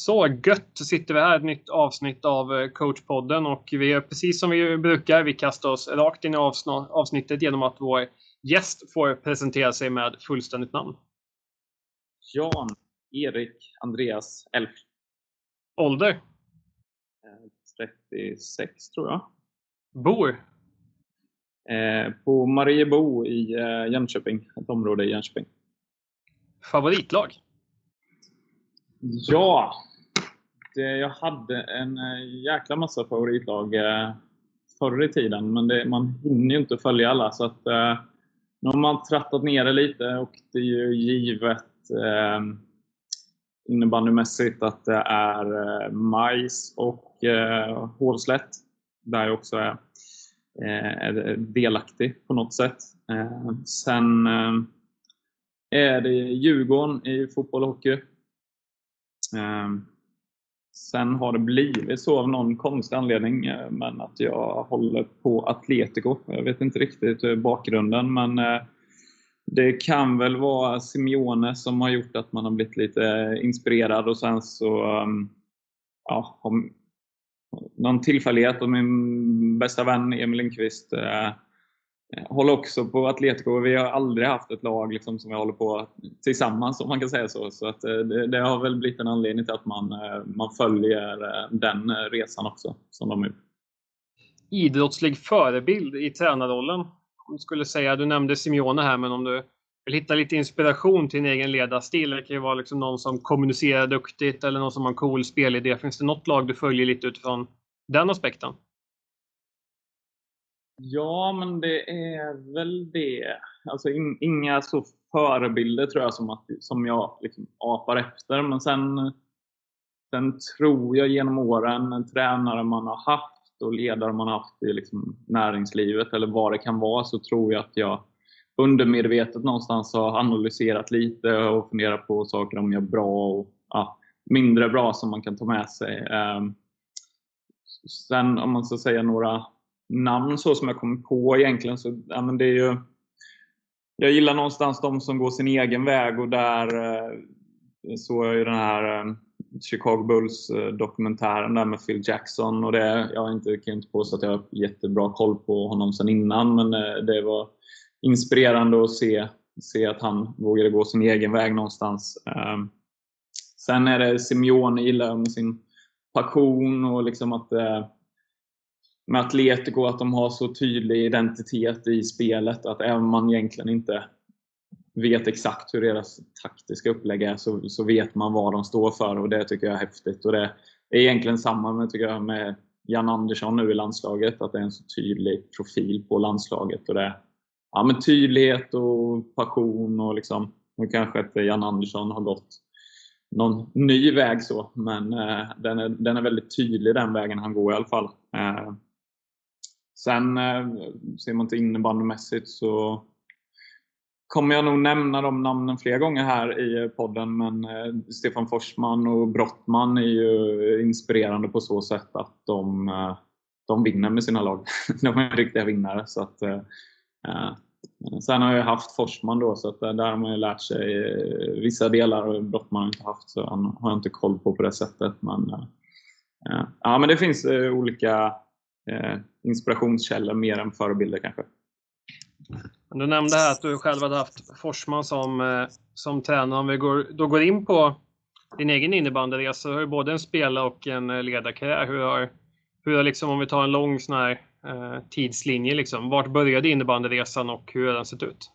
Så gött sitter vi här, ett nytt avsnitt av eh, coachpodden och vi är precis som vi brukar, vi kastar oss rakt in i avsnittet genom att vår gäst får presentera sig med fullständigt namn. Jan Erik Andreas Elf. Ålder? 36 tror jag. Bor? Eh, på Mariebo i eh, Jönköping, ett område i Jönköping. Favoritlag? Ja, Eh, jag hade en eh, jäkla massa favoritlag eh, förr i tiden, men det, man hinner ju inte följa alla. Så att, eh, nu har man trattat ner det lite och det är ju givet eh, innebandymässigt att det är eh, Majs och eh, Hovslätt, där jag också är, eh, är delaktig på något sätt. Eh, sen eh, är det Djurgården i fotboll och hockey. Sen har det blivit så av någon konstig anledning, eh, men att jag håller på Atletico. Jag vet inte riktigt eh, bakgrunden, men eh, det kan väl vara Simeone som har gjort att man har blivit lite inspirerad och sen så ehm, ja, någon tillfällighet och min bästa vän Emil Lindqvist Eh, håller också på Atletico. Vi har aldrig haft ett lag liksom, som vi håller på tillsammans om man kan säga så. Så att, eh, det, det, har väl blivit en anledning till att man, eh, man följer den resan också som de har gjort. Idrottslig förebild i tränarrollen? om du skulle säga, du nämnde Simeone här, men om du vill hitta lite inspiration till din egen ledarstil. Det kan ju vara liksom någon som kommunicerar duktigt eller någon som har en cool spelidé. Finns det något lag du följer lite utifrån den aspekten? Ja, men det är väl det. Alltså in, inga så förebilder tror jag som, att, som jag liksom apar efter. Men sen, sen tror jag genom åren, tränare man har haft och ledare man haft i liksom näringslivet eller vad det kan vara så tror jag att jag undermedvetet någonstans har analyserat lite och funderat på saker de gör bra och ja, mindre bra som man kan ta med sig. Ehm, sen om man ska säga några namn så som jag kommer på egentligen så ja, men det är ju jag gillar någonstans de som går sin egen väg och där eh, såg jag ju den här eh, Chicago Bulls-dokumentären eh, där med Phil Jackson. Och det, jag har inte, kan inte påstå att jag har jättebra koll på honom sen innan, men eh, det var inspirerande att se, se att han vågade gå sin egen väg någonstans. Ehm, sen är det Simeone gillar jag med sin passion och liksom att eh, med Atletico att de har så tydlig identitet i spelet att även om man egentligen inte vet exakt hur deras taktiska upplägg är så, så vet man vad de står för och det tycker jag är häftigt. Och det är egentligen samma med, tycker jag, med Jan Andersson nu i landslaget, att det är en så tydlig profil på landslaget. Och det, ja, men tydlighet och passion och liksom, nu kanske inte Jan Andersson har gått någon ny väg så, men eh, den, är, den är väldigt tydlig den vägen han går i alla fall. Eh, sen eh, ser man till innebandymässigt så kommer jag nog nämna de namnen fler gånger här i podden, men eh, Stefan Forsman och Brottman är ju inspirerande på så sätt att de, eh, de vinner med sina lag. de är riktiga vinnare. Så att, sen har jag haft Forsman då, så att där har man ju lärt sig vissa delar och Brottman har inte haft, så han har jag inte koll på på det sättet. Men, ja, men det finns olika inspirationskällor mer än förebilder kanske. Du nämnde här att du själv hade haft Forsman som, eh, som tränare. Om vi går, då går in på din egen innebandyresa, du har ju både en spelare och en eh, ledarkarriär. Hur har, hur har liksom, om vi tar en lång sån här, eh, tidslinje, liksom, vart började innebandyresan och hur har den sett ut?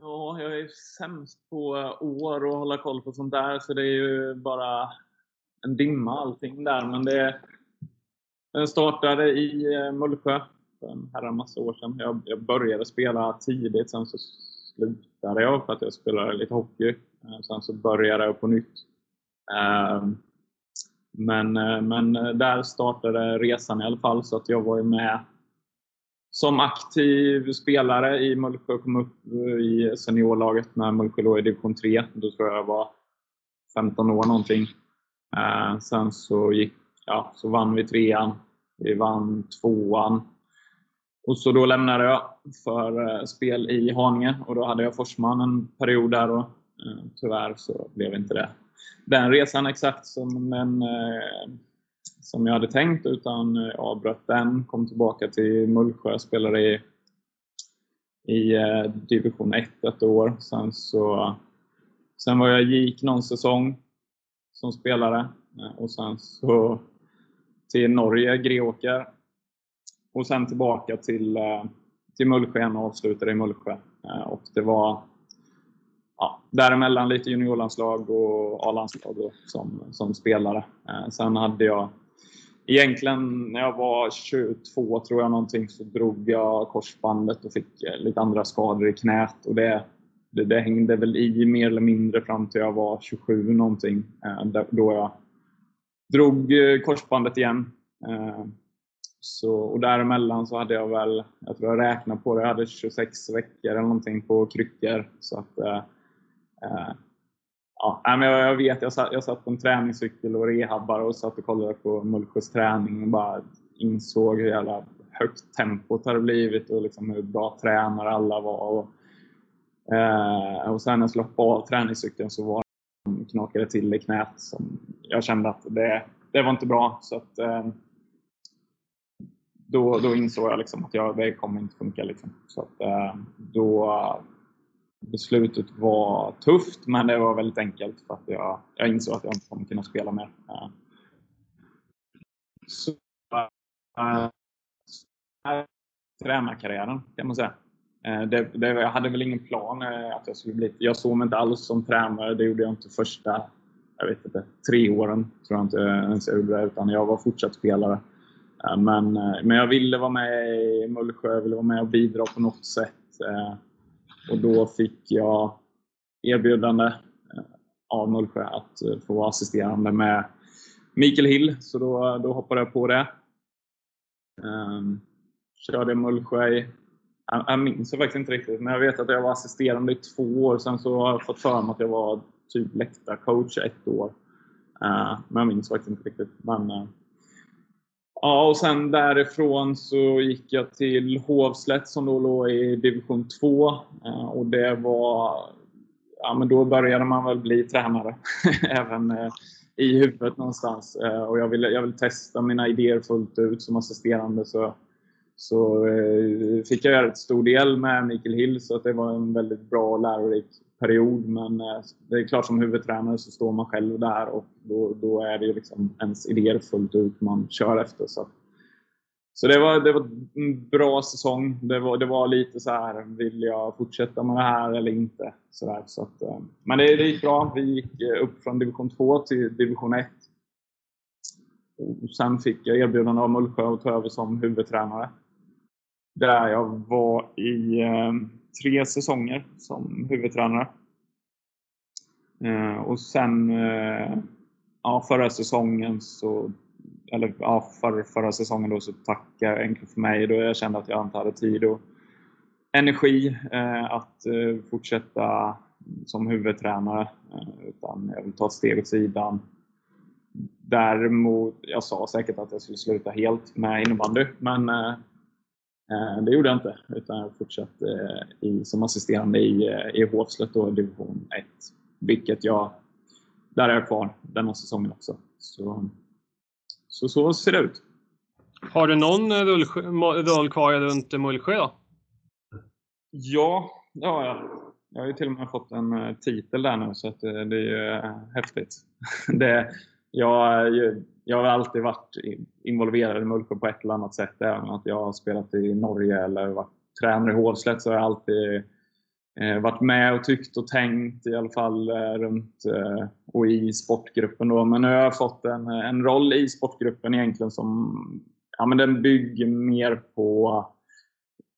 Ja, jag är sämst på år och hålla koll på sånt där, så det är ju bara en dimma allting där. Men det, den startade i eh, Mullsjö för en herra massa år sedan. Jag, jag började spela tidigt, sen så slutade jag för att jag spelade lite hockey. Eh, sen så började jag på nytt. Ehm, men, eh, men där startade resan i alla fall, så att jag var ju med som aktiv spelare i Mullsjö och kom upp i seniorlaget när Mullsjö låg i division 3. Då tror jag jag var 15 år någonting. Ehm, sen så, gick, ja, så vann vi trean. Vi vann tvåan. Och så då lämnade jag för eh, spel i Haninge och då hade jag Forsman en period där och eh, Tyvärr så blev inte det den resan exakt som, den, eh, som jag hade tänkt utan jag avbröt den, kom tillbaka till Mullsjö, spelade i, i division 1 ett år. Sen, så, sen var jag gick någon säsong som spelare och sen så till Norge, Greåker. Och sen tillbaka till, eh, till Mullsjö och avslutade i Mullsjö. Eh, och det var ja, däremellan lite juniorlandslag och A-landslag som, som spelare. Eh, sen hade jag Egentligen när jag var 22 tror jag någonting så drog jag korsbandet och fick lite andra skador i knät. Och det, det, det hängde väl i mer eller mindre fram till jag var 27 någonting. Då jag drog eh, korsbandet igen. Eh, så, och däremellan så hade jag väl, jag tror jag räknade på det, jag hade 26 veckor eller någonting på kryckor. Så att, eh, eh ja, men jag, jag vet, jag satt, jag satt på en träningscykel och rehabbade och satt och kollade på Mullsjös träning och bara insåg hur jävla högt tempot hade blivit och liksom hur bra tränare alla var. Och, eh, och sen när jag skulle hoppa av träningscykeln så var knakade till i knät. Som jag kände att det, det var inte bra. Så att, eh, då, då insåg jag liksom att jag, det kommer inte funka. Liksom. Så att, eh, då, beslutet var tufft, men det var väldigt enkelt för att jag, jag insåg att jag inte kommer kunna spela mer. Eh, så, äh, tränarkarriären kan man säga. Eh, det, det, jag hade väl ingen plan eh, att jag skulle bli... Jag såg mig inte alls som tränare. Det gjorde jag inte första jag vet inte, tre åren. tror jag inte ens jag gjorde det, utan jag var fortsatt spelare. Eh, men, men jag ville vara med i Mullsjö, jag ville vara med och bidra på något sätt. Och då fick jag erbjudande av Mullsjö att få vara assisterande med Mikael Hill, så då, då hoppade jag på det. Ehm, körde Mullsjö i jag minns faktiskt inte riktigt, men jag vet att jag var assisterande i två år. Sen så har jag fått för mig att jag var typ läktarcoach ett år. Uh, men jag minns faktiskt inte riktigt. Men, uh, ja, och sen därifrån så gick jag till Hovslätt som då låg i division 2. Uh, eh, och det var... Ja, men då började man väl bli tränare. Även i huvudet någonstans. och jag ville, jag ville testa mina idéer fullt ut som assisterande. Så så eh, fick jag göra ett stor del med Mikael Hill så att det var en väldigt bra och lärorik period. Men eh, det är klart som huvudtränare så står man själv där och då, då är det liksom ens idéer fullt ut man kör efter. Så, så det, var, det var en bra säsong. Det var, det var lite så här, vill jag fortsätta med det här eller inte? Så där, så att, eh, men det, det gick bra. Vi gick eh, upp från division 2 till division 1. Och sen fick jag erbjudande av Mullsjö att ta över som huvudtränare. Där jag var i ehm, tre säsonger som huvudtränare. Eh, och sen eh, ja, förra säsongen så eller ja, för, förra säsongen då så tackade jag enkelt för mig då jag kände att jag inte hade tid och energi eh, att eh, fortsätta som huvudtränare. Eh, utan jag vill ta ett steg åt sidan. Däremot, jag sa säkert att jag skulle sluta helt med innebandy, men Eh, det gjorde jag inte, utan jag fortsatte eh, i, som assisterande i, eh, i Hovslätt då, division 1. Vilket jag, där är jag kvar denna säsongen också. Så, så, så ser det ut. Har du någon roll kvar runt Mullsjö då? Ja, det har jag. Jag har ju till och med fått en titel där nu så det är ju häftigt. Det, jag, jag har alltid varit involverad i Mullsjö på ett eller annat sätt. Även att jag har spelat i Norge eller varit tränare i Hovslätt så har jag alltid eh, varit med och tyckt och tänkt i alla fall eh, runt eh, och i sportgruppen. Då. Men nu har jag fått en, en roll i sportgruppen egentligen som ja, men den bygger mer på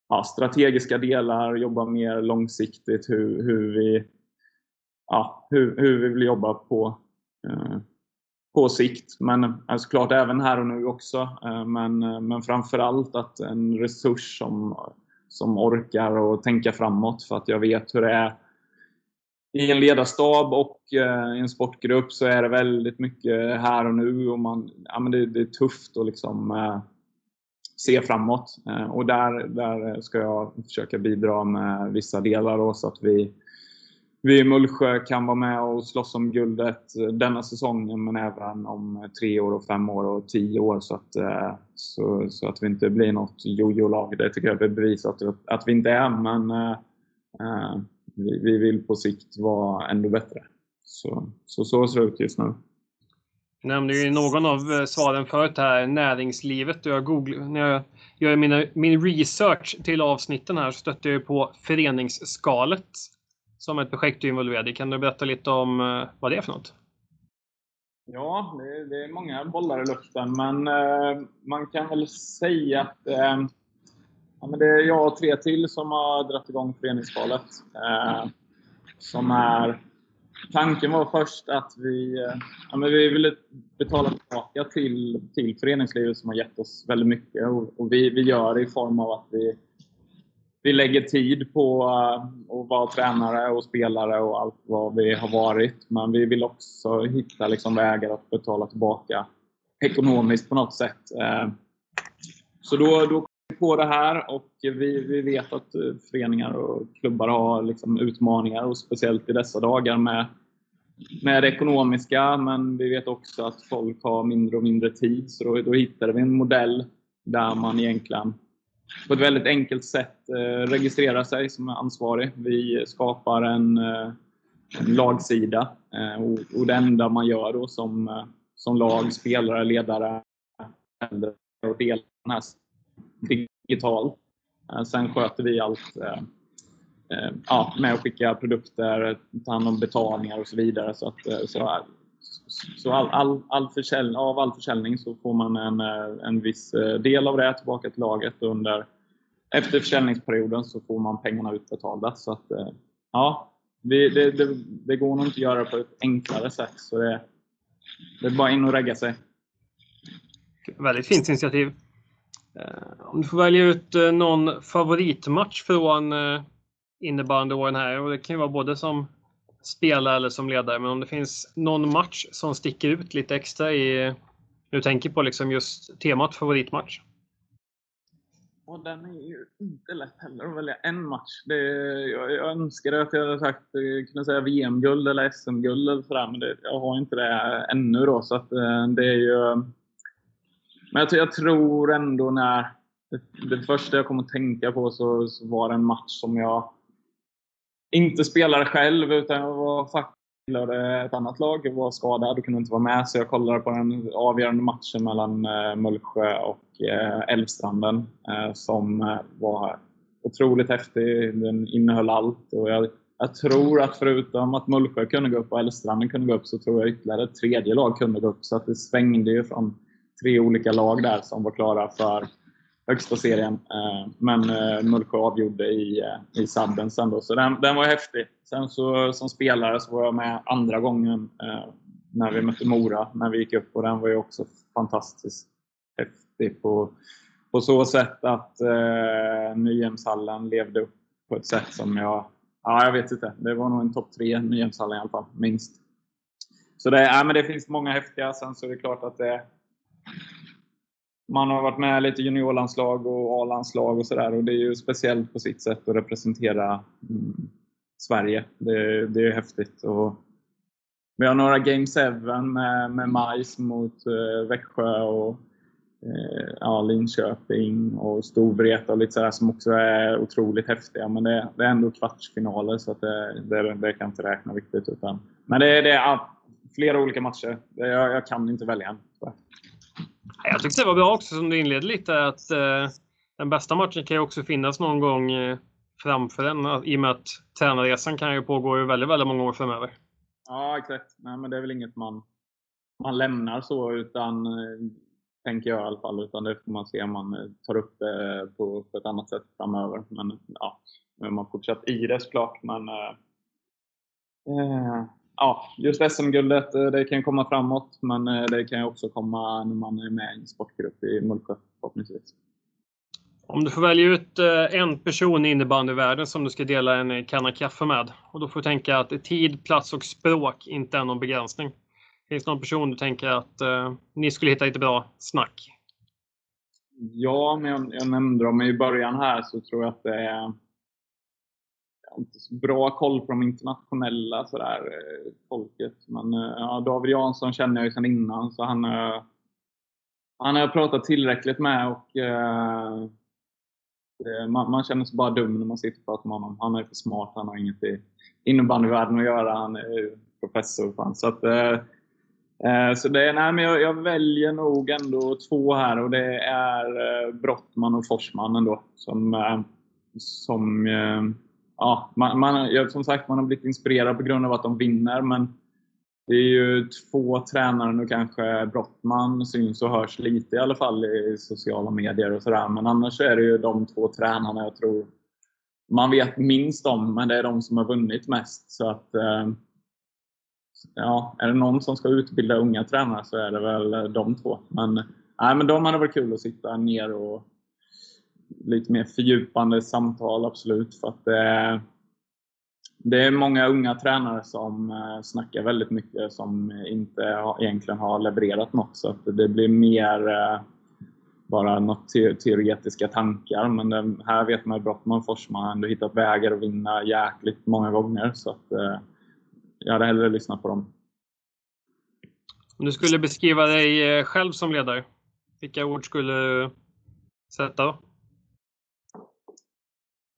ja, strategiska delar, jobbar mer långsiktigt hur, hur, vi, ja, hur, hur vi vill jobba på eh, på sikt. Men eh, såklart även här och nu också. Eh, men, eh, men framförallt att en resurs som, som orkar och tänka framåt. För att jag vet hur det är i en ledarstab och i en sportgrupp så är det väldigt mycket här och nu. och man, ja, men det, det är tufft att liksom, se framåt. Och där, där ska jag försöka bidra med vissa delar då, så att vi vi i Mullsjö kan vara med och slåss om guldet eh, denna säsongen men även om eh, tre år, och fem år och tio år så att, eh, så, så att vi inte blir något jojo-lag. Det tycker jag är bevisat att, att vi inte är men äh, vi, vi, vill på sikt vara ännu bättre. Så, så, så ser det ut just nu. Jag nämnde ju i någon av svaren förut här näringslivet. Jag googlar, när jag gör mina, min research till avsnitten här så stötte jag på Föreningsskalet som ett projekt du är involverad i. Kan du berätta lite om eh, vad det är för något? Ja, det, det är många bollar i luften, men eh, man kan väl säga att eh, ja, men det är jag och tre till som har dragit igång föreningsvalet. Eh, som är Tanken var först att vi, eh, ja, men vi ville betala tillbaka till, till föreningslivet som har gett oss väldigt mycket. Och, och vi, vi gör det i form av att vi, vi lägger tid på eh, att vara tränare och spelare och allt vad vi har varit. Men vi vill också hitta liksom, vägar att betala tillbaka ekonomiskt på något sätt. Eh, så då, då kom vi på det här och vi, vi vet att eh, föreningar och klubbar har liksom utmaningar och speciellt i dessa dagar med med det ekonomiska, men vi vet också att folk har mindre och mindre tid. Så då, då hittade vi en modell där man egentligen på ett väldigt enkelt sätt eh, registrera sig som ansvarig. Vi skapar en, eh, en lagsida eh, och, och det enda man gör då som, som lag, spelare, ledare, äldre och delar den här digitalt. Sen sköter vi allt ja, med att skicka produkter, ta hand om betalningar och så vidare. Så, att, så, så all, all, all försäljning, av all försäljning så får man en, eh, en viss eh, del av det tillbaka till laget. Under, efter försäljningsperioden så får man pengarna utbetalda. Så att, eh, ja, det, det, det, det går nog inte att göra på ett enklare sätt. Så det, det är bara in och regga sig. Väldigt fint initiativ. Om du får välja ut någon favoritmatch från innebandyåren här och det kan ju vara både som spelare eller som ledare. Men om det finns någon match som sticker ut lite extra i, du tänker på liksom just temat favoritmatch? Och den är ju inte lätt heller att välja en match. Det, jag, jag önskar att jag hade sagt, eh, kunde säga VM-guld eller SM-guld eller sådär, men det, jag har inte det ännu då. Så att eh, det är ju... Men jag, jag tror ändå när det, det första jag kom att tänka på så, så var det en match som jag inte spelade själv utan jag var faktiskt ett annat lag. Jag var skadad och kunde inte vara med så jag kollade på den avgörande matchen mellan eh, Mullsjö och eh, Älvstranden eh, som var otroligt häftig. Den innehöll allt. Och jag, jag tror att förutom att Mullsjö kunde gå upp och Älvstranden kunde gå upp så tror jag ytterligare ett tredje lag kunde gå upp. Så att det svängde ju från tre olika lag där som var klara för högsta serien. Eh, men eh, Mullsjö avgjorde i, eh, i sadden sen då, så den, den var häftig. Sen så som spelare så var jag med andra gången när vi mötte Mora, när vi gick upp och den var ju också fantastiskt häftig på, på så sätt att eh, Nyhemshallen levde upp på ett sätt som jag, ja jag vet inte, det var nog en topp tre Nyhemshallen i alla fall, minst. Så det, ja, men det finns många häftiga, sen så är det klart att det man har varit med lite juniorlandslag och A-landslag och sådär och det är ju speciellt på sitt sätt att representera mm, Sverige. Det, det är häftigt. Och vi har några Game 7 med, med Majs mot eh, Växjö och eh, ja, Linköping och Storvreta och lite sådär som också är otroligt häftiga. Men det, det är ändå kvartsfinaler så att det, det, det kan inte räkna riktigt. Utan, men det, det är flera olika matcher. Jag, jag kan inte välja en. Jag tyckte det var bra också som du inledde lite att eh, den bästa matchen kan ju också finnas någon gång eh, framför en i och med att tränarresan kan ju pågå i väldigt, väldigt många år framöver. Ja, exakt. Nej, men det är väl inget man, man lämnar så utan eh, tänker jag i alla fall. Utan det får man se om man eh, tar upp det på, på ett annat sätt framöver. Men ja, man fortsatt i det såklart. Men eh, eh ja, just SM-guldet, eh, det kan komma framåt, men eh, det kan också komma när man är med i en sportgrupp i Mullsjö förhoppningsvis. Om du får välja ut eh, en person i innebandyvärlden som du ska dela en kanna kaffe med och då får du tänka att tid, plats och språk inte är någon begränsning. Finns det någon person du tänker att uh, ni skulle hitta lite bra snack? Ja, men jag, jag nämnde dem i början här så tror jag att det är inte så bra koll på de internationella sådär, eh, folket. Men eh, ja, David Jansson känner jag ju sedan innan så han, eh, han har jag pratat tillräckligt med och eh, man, man, känner sig bara dum när man sitter och pratar med honom. Han är för smart, han har inget i innebandyvärlden att göra. Han är professor. Fan. Så att, eh, så det, nej, men jag, jag, väljer nog ändå två här och det är Brottman och Forsman ändå. Som, som ja, man, man, som sagt, man har blivit inspirerad på grund av att de vinner, men det är ju två tränare nu kanske. Brottman syns och hörs lite i alla fall i sociala medier och sådär. Men annars är det ju de två tränarna jag tror man vet minst om, men det är de som har vunnit mest. Så att, eh, ja, är det någon som ska utbilda unga tränare så är det väl de två. Men, nej, men de hade varit kul att sitta ner och lite mer fördjupande samtal, absolut. För att det, det är många unga tränare som eh, snackar väldigt mycket som inte egentligen har levererat något. Så att det blir mer eh, bara något teoretiska tankar. Men det, här vet man ju Brottman Forsman har ändå hittat vägar att vinna jäkligt många gånger. Så att, eh, jag hade hellre lyssnat på dem. Om du skulle beskriva dig själv som ledare, vilka ord skulle du sätta?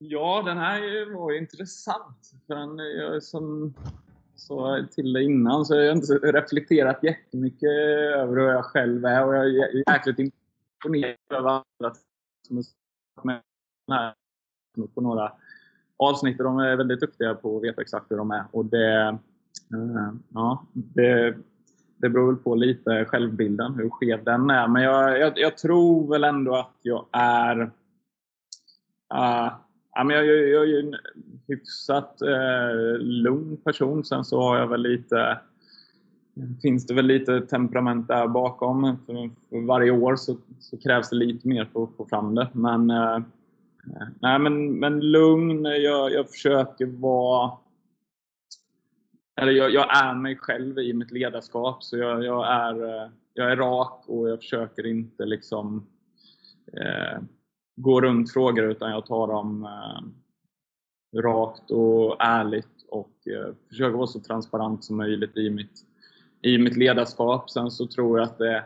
Ja, den här var intressant. För den, jag, som sa till dig innan så har jag inte reflekterat jättemycket över hur jag själv är och jag är jäkligt imponerad över andra som är med här på några avsnitt. De är väldigt duktiga på att veta exakt hur de är. Och det, eh, ja, det, det beror väl på lite självbilden, hur skev den är. Men jag, jag, jag tror väl ändå att jag är uh, Ja, men jag, jag, jag är ju en hyfsat eh, lugn person. Sen så har jag väl lite finns det väl lite temperament där bakom. För, för varje år så, så, krävs det lite mer för att få fram det. Men, eh, nej, men, men lugn. Jag, jag försöker vara... Eller jag, jag, är mig själv i mitt ledarskap. Så jag, jag, är, eh, jag är rak och jag försöker inte liksom eh, gå runt frågor utan jag tar dem eh, rakt och ärligt och eh, försöker vara så transparent som möjligt i mitt, i mitt ledarskap. Sen så tror jag att det,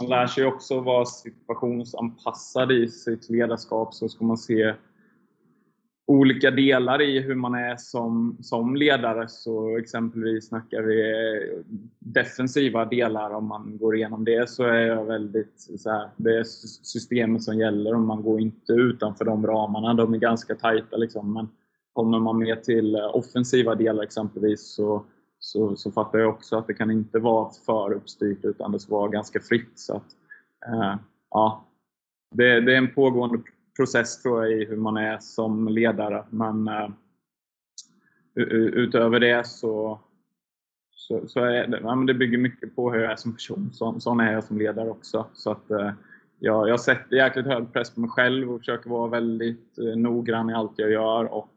man lär sig också vara situationsanpassad i sitt ledarskap. Så ska man se olika delar i hur man är som, som ledare. Så exempelvis snackar vi eh, defensiva delar. Om man går igenom det så är jag väldigt så här, det är systemet som gäller och man går inte utanför de ramarna. De är ganska tajta liksom. Men kommer man mer till eh, offensiva delar exempelvis så, så, så fattar jag också att det kan inte vara för uppstyrt utan det ska vara ganska fritt. Så att, eh, ja, det, det är en pågående process tror jag i hur man är som ledare. Men uh, utöver det så, så, så är det, ja, men det bygger mycket på hur jag är som person. Så, sån är jag som ledare också. Så att, uh, jag, jag sätter jäkligt hög press på mig själv och försöker vara väldigt uh, noggrann i allt jag gör. Och,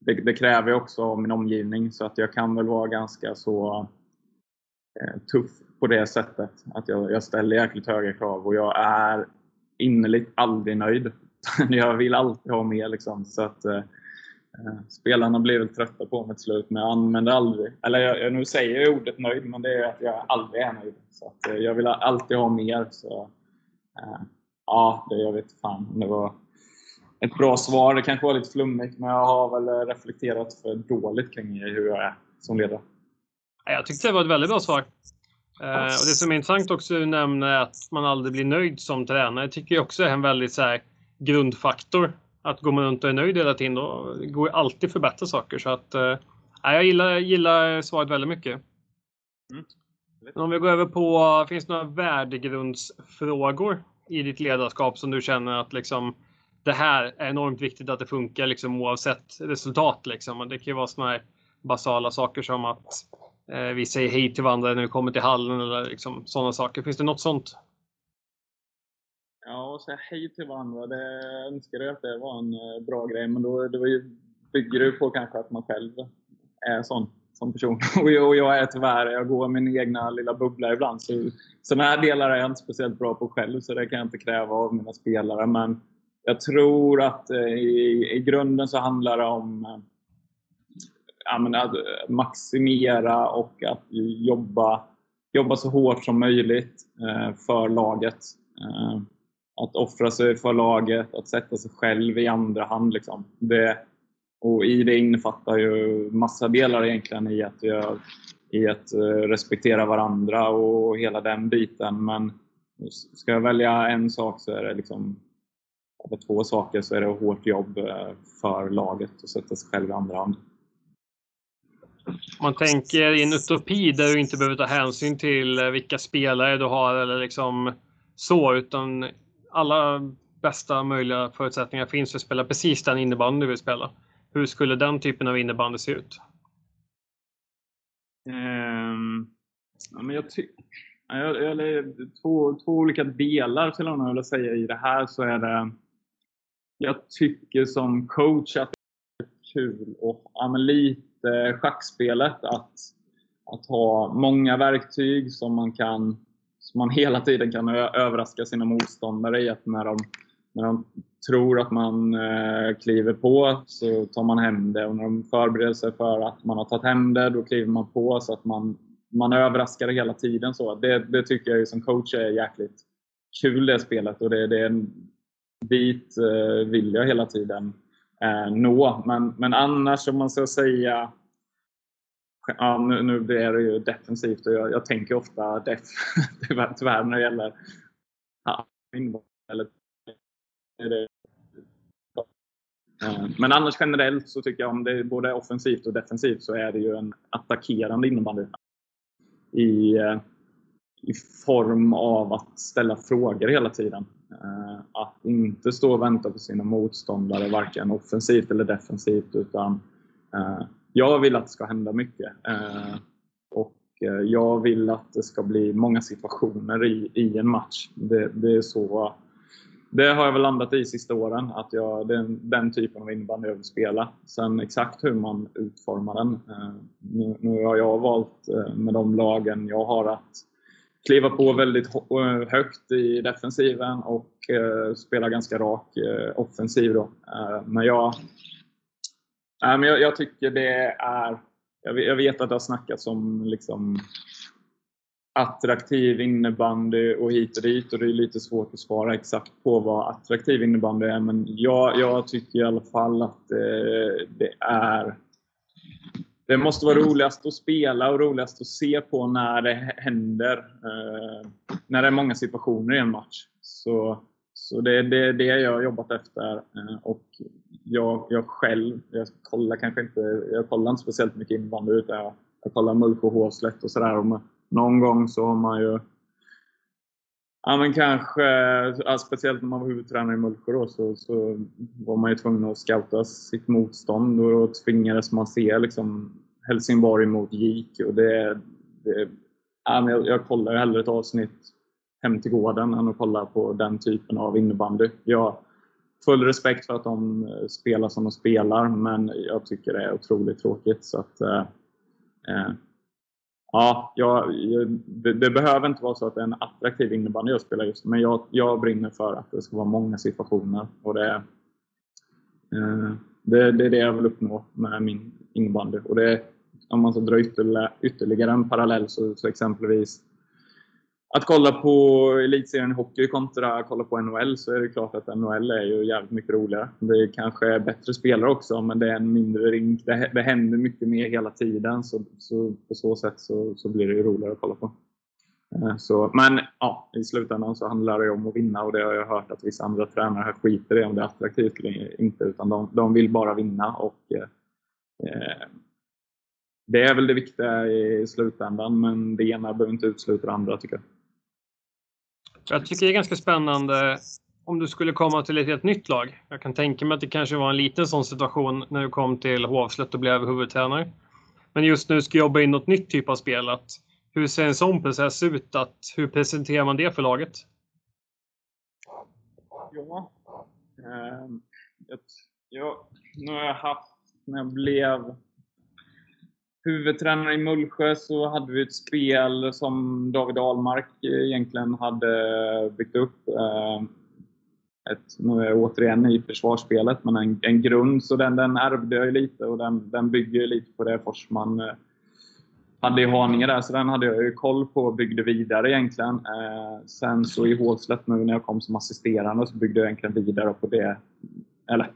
det, det, kräver också av min omgivning så att jag kan väl vara ganska så tuff på det sättet. Att jag, jag ställer jäkligt höga krav och jag är innerligt aldrig nöjd. jag vill alltid ha mer. Liksom. Så att, eh, eh, spelarna blir väl trötta på mig till slut, men jag använder aldrig... Eller jag, nu säger jag ordet nöjd, men det är att jag aldrig är nöjd. Så att, eh, jag vill alltid ha mer. Så, eh, ja, det, jag vet fan det var ett bra svar. Det kanske var lite flummigt, men jag har väl reflekterat för dåligt kring hur jag är som ledare. Jag tyckte det var ett väldigt bra svar. Eh, och det som är intressant också att nämna är att man aldrig blir nöjd som tränare. Det tycker jag också är en väldigt så här, grundfaktor. Att går man runt och är nöjd hela tiden då går det alltid att förbättra saker. Så att, eh, jag gillar, gillar svaret väldigt mycket. Mm. Om vi går över på, finns det några värdegrundsfrågor i ditt ledarskap som du känner att liksom, det här är enormt viktigt att det funkar liksom, oavsett resultat. Liksom. Det kan ju vara sådana här basala saker som att Eh, vi säger hej till varandra när vi kommer till hallen eller liksom, sådana saker. Finns det något sånt? Ja, att säga hej till varandra, det önskar jag att det var en eh, bra grej. Men då det var ju, bygger det på kanske att man själv är sån som person. Och jag, och jag är tyvärr, jag går min egna lilla bubbla ibland. Så, sådana här delar är jag inte speciellt bra på själv, så det kan jag inte kräva av mina spelare. Men jag tror att eh, i, i grunden så handlar det om ja, att eh, maximera och att jobba, jobba så hårt som möjligt eh, för laget. Eh, att offra sig för laget, att sätta sig själv i andra hand. Liksom. Det, och i det innefattar ju massa delar egentligen i att, jag, i att respektera varandra och hela den biten. Men ska jag välja en sak så är det liksom av två saker så är det hårt jobb för laget och sätta sig själv i andra hand. Man tänker i en utopi där du inte behöver ta hänsyn till eh, vilka spelare du har eller liksom så, utan alla bästa möjliga förutsättningar finns för att spela precis den innebandy du vill spela. Hur skulle den typen av innebandy se ut? Um, ja, men jag tycker två, två olika delar skulle jag vilja säga i det här så är det jag tycker som coach att det är kul och ja, lite Eh, schackspelet att, att ha många verktyg som man kan som man hela tiden kan överraska sina motståndare i att när de, när de tror att man eh, kliver på så tar man hem det och när de förbereder sig för att man har tagit hem det då kliver man på så att man, man överraskar hela tiden. Så det, det tycker jag som coach är jäkligt kul det spelet och det, det är en bit eh, vill jag hela tiden eh, nå. Men, men annars om man ska säga Ja, nu, nu blir det ju defensivt och jag, jag tänker ofta def, tyvärr, tyvärr när det gäller ja, eller, eh, men annars generellt så tycker jag om det är både offensivt och defensivt så är det ju en attackerande innebandy. I, eh, i form av att ställa frågor hela tiden. Eh, att inte stå och vänta på sina motståndare, varken offensivt eller defensivt. Utan jag vill att det ska hända mycket. Eh, och eh, jag vill att det ska bli många situationer i, i en match. Det, det är så det har jag väl landat i sista åren, att jag, det är den typen av innebandy jag vill spela. Sen exakt hur man utformar den. Eh, nu, nu har jag valt eh, med de lagen jag har att kliva på väldigt högt i defensiven och eh, spela ganska rak eh, offensiv. Då. men jag, men jag, jag, tycker det är... Jag vet att det har snackats om liksom, attraktiv innebandy och hit och dit och det är lite svårt att svara exakt på vad attraktiv innebandy är men jag, jag tycker i alla fall att det, det är det måste vara roligast att spela och roligast att se på när det händer. Eh, när det är många situationer i en match. Så, så det är det, det jag har jobbat efter. Eh, och jag, jag själv, jag kollar kanske inte, jag kollar inte speciellt mycket innebandy utan jag, jag kollar Mullsjö, Hovslätt och sådär. Någon gång så har man ju Ja men kanske, ja, speciellt när man var huvudtränare i Mullsjö då, så, så var man ju tvungen att scouta sitt motstånd och då tvingades man se liksom Helsingborg mot JIK. Och det, det, ja, men jag, jag kollar hellre ett avsnitt hem till gården än att kolla på den typen av innebandy. Jag har full respekt för att de eh, spelar som de spelar men jag tycker det är otroligt tråkigt. Så att, eh, eh Ja, jag, det, det, behöver inte vara så att det är en attraktiv innebandy jag spelar just men jag, jag brinner för att det ska vara många situationer. Och det, eh, det, det är det jag vill uppnå med min innebandy. Och det, om man ska dra ytterligare, ytterligare en parallell så, så exempelvis att kolla på elitserien i hockey kontra att kolla på NHL så är det klart att NHL är ju jävligt mycket roligare. Det är kanske är bättre spelare också men det är en mindre rink. Det, det händer mycket mer hela tiden så, så på så sätt så, så blir det ju roligare att kolla på. Eh, så, men ja, i slutändan så handlar det om att vinna och det har jag hört att vissa andra tränare här skiter i om det är attraktivt eller inte utan de, de vill bara vinna och eh, eh det är väl det viktiga i slutändan men det ena behöver inte utesluta det andra tycker jag. Jag tycker det är ganska spännande om du skulle komma till ett helt nytt lag. Jag kan tänka mig att det kanske var en liten sån situation när du kom till Hovslätt och blev huvudtränare. Men just nu ska jobba in något nytt typ av spel. Att hur ser en sån process ut? Att, hur presenterar man det för laget? Ja, ehm, jag, nu har jag haft, när jag blev huvudtränare i Mullsjö så hade vi ett spel som David Ahlmark eh, egentligen hade byggt upp. Eh, ett, nu är jag återigen i försvarsspelet, men en, en grund. Så den, den ärvde jag lite och den, den bygger lite på det Forsman eh, hade i Haninge där, så den hade jag ju koll på och byggde vidare egentligen. Eh, sen så i Hålslätt nu när jag kom som assisterande så byggde jag egentligen vidare på det. Eller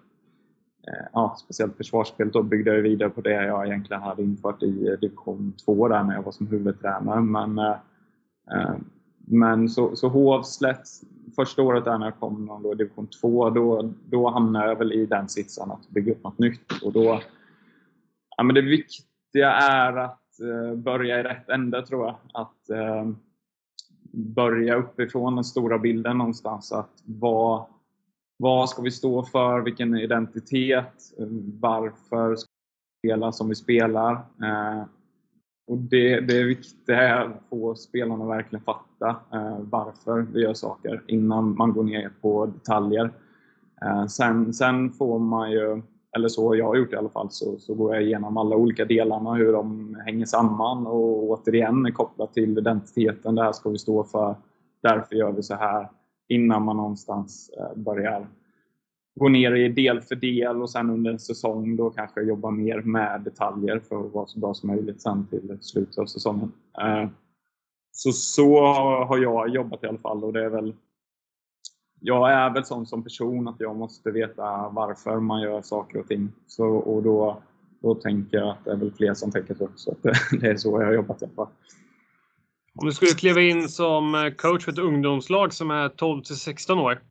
Eh, ja, speciellt försvarsspelet då byggde jag vidare på det jag egentligen hade infört i eh, division 2 där när jag var som huvudtränare. Men, eh, eh, men så, så Hovslätt, första året där när jag kom då, division 2, då, då hamnade jag väl i den sitsen att bygga upp något nytt. Och då, ja, men det viktiga är att Eh, börja i rätt ände tror jag. Att eh, börja uppifrån den stora bilden någonstans. Att vad, vad ska vi stå för? Vilken identitet? Varför ska vi spela som vi spelar? Eh, och det, det är viktigt att få spelarna att verkligen fatta eh, varför vi gör saker innan man går ner på detaljer. Eh, sen, sen får man ju eller så jag har gjort i alla fall, så, så går jag igenom alla olika delarna, hur de hänger samman och återigen kopplat till identiteten. Det här ska vi stå för, därför gör vi så här. Innan man någonstans eh, börjar gå ner i del för del och sen under en säsong då kanske jobba mer med detaljer för att vara så bra som möjligt sen till slutet av säsongen. Eh, så, så har jag jobbat i alla fall och det är väl jag är väl sån som person att jag måste veta varför man gör saker och ting. Så, och då, då tänker jag att det är väl fler som tänker så. Så det, det är så jag har jobbat i alla fall. Om du skulle kliva in som eh, coach för ett ungdomslag som är 12 till 16 år.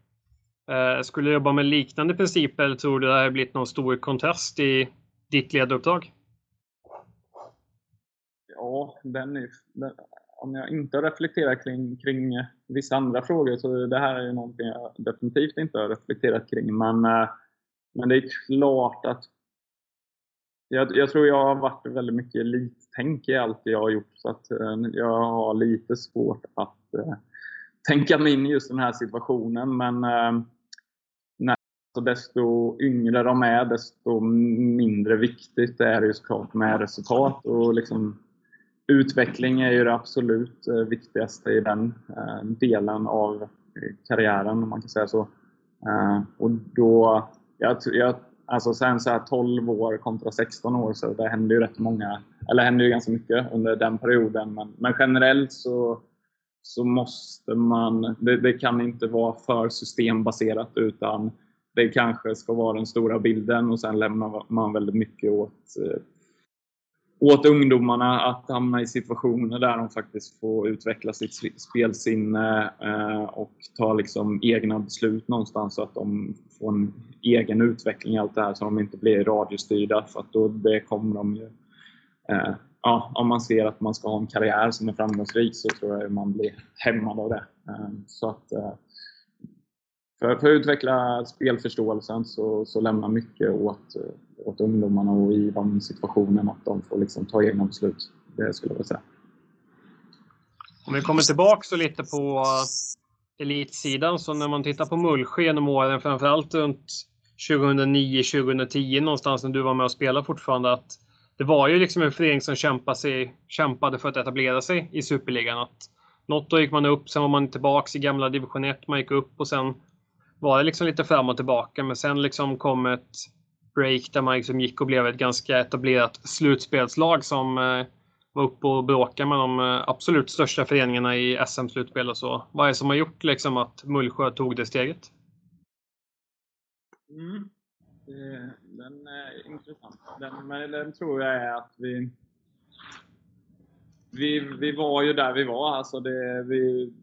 Eh, skulle du jobba med liknande principer eller tror du det har blivit någon stor kontrast i ditt ledaruppdrag? Ja, den är, den, om jag inte har reflekterat kring, kring vissa andra frågor så det här är någonting jag definitivt inte har reflekterat kring. Men, eh, men det är klart att jag, jag tror jag har varit väldigt mycket tänk i allt jag har gjort. Så att eh, jag har lite svårt att eh, tänka mig in i just den här situationen. Men eh, när, så desto yngre de är, desto mindre viktigt är det såklart med resultat. Och liksom, utveckling är ju det absolut viktigaste i den delen av karriären, om man kan säga så. Och då, jag, jag, alltså sen så här 12 år kontra 16 år, så det händer ju rätt många, eller händer ju ganska mycket under den perioden. Men, men generellt så, så måste man, det, det, kan inte vara för systembaserat utan det kanske ska vara den stora bilden och sen lämnar man väldigt mycket åt eh, åt ungdomarna att hamna i situationer där de faktiskt får utveckla sitt spelsinne eh, och ta liksom egna beslut någonstans så att de får en egen utveckling i allt det här så de inte blir radiostyrda för att då det kommer de ju eh, ja, om man ser att man ska ha en karriär som är framgångsrik så tror jag man blir hämmad av det. Eh, så att för, för, att utveckla spelförståelsen så, så lämnar mycket åt åt ungdomarna och i de situationerna att de får liksom ta egna beslut. Det skulle jag vilja säga. Om vi kommer tillbaka så lite på elitsidan, så när man tittar på Mullsjö genom åren, framförallt runt 2009-2010 någonstans när du var med och spelade fortfarande, att det var ju liksom en förening som kämpade, sig, kämpade för att etablera sig i Superligan. Att något år gick man upp, sen var man tillbaka i gamla division 1, man gick upp och sen var det liksom lite fram och tillbaka. Men sen liksom kom ett break där man liksom gick och blev ett ganska etablerat slutspelslag som eh, var uppe och bråkade med de eh, absolut största föreningarna i SM-slutspel och så. Vad är det som har gjort liksom att Mullsjö tog det steget? Mm. Eh, den är intressant. Den, men den tror jag är att vi, vi, vi var ju där vi var. Alltså det, vi,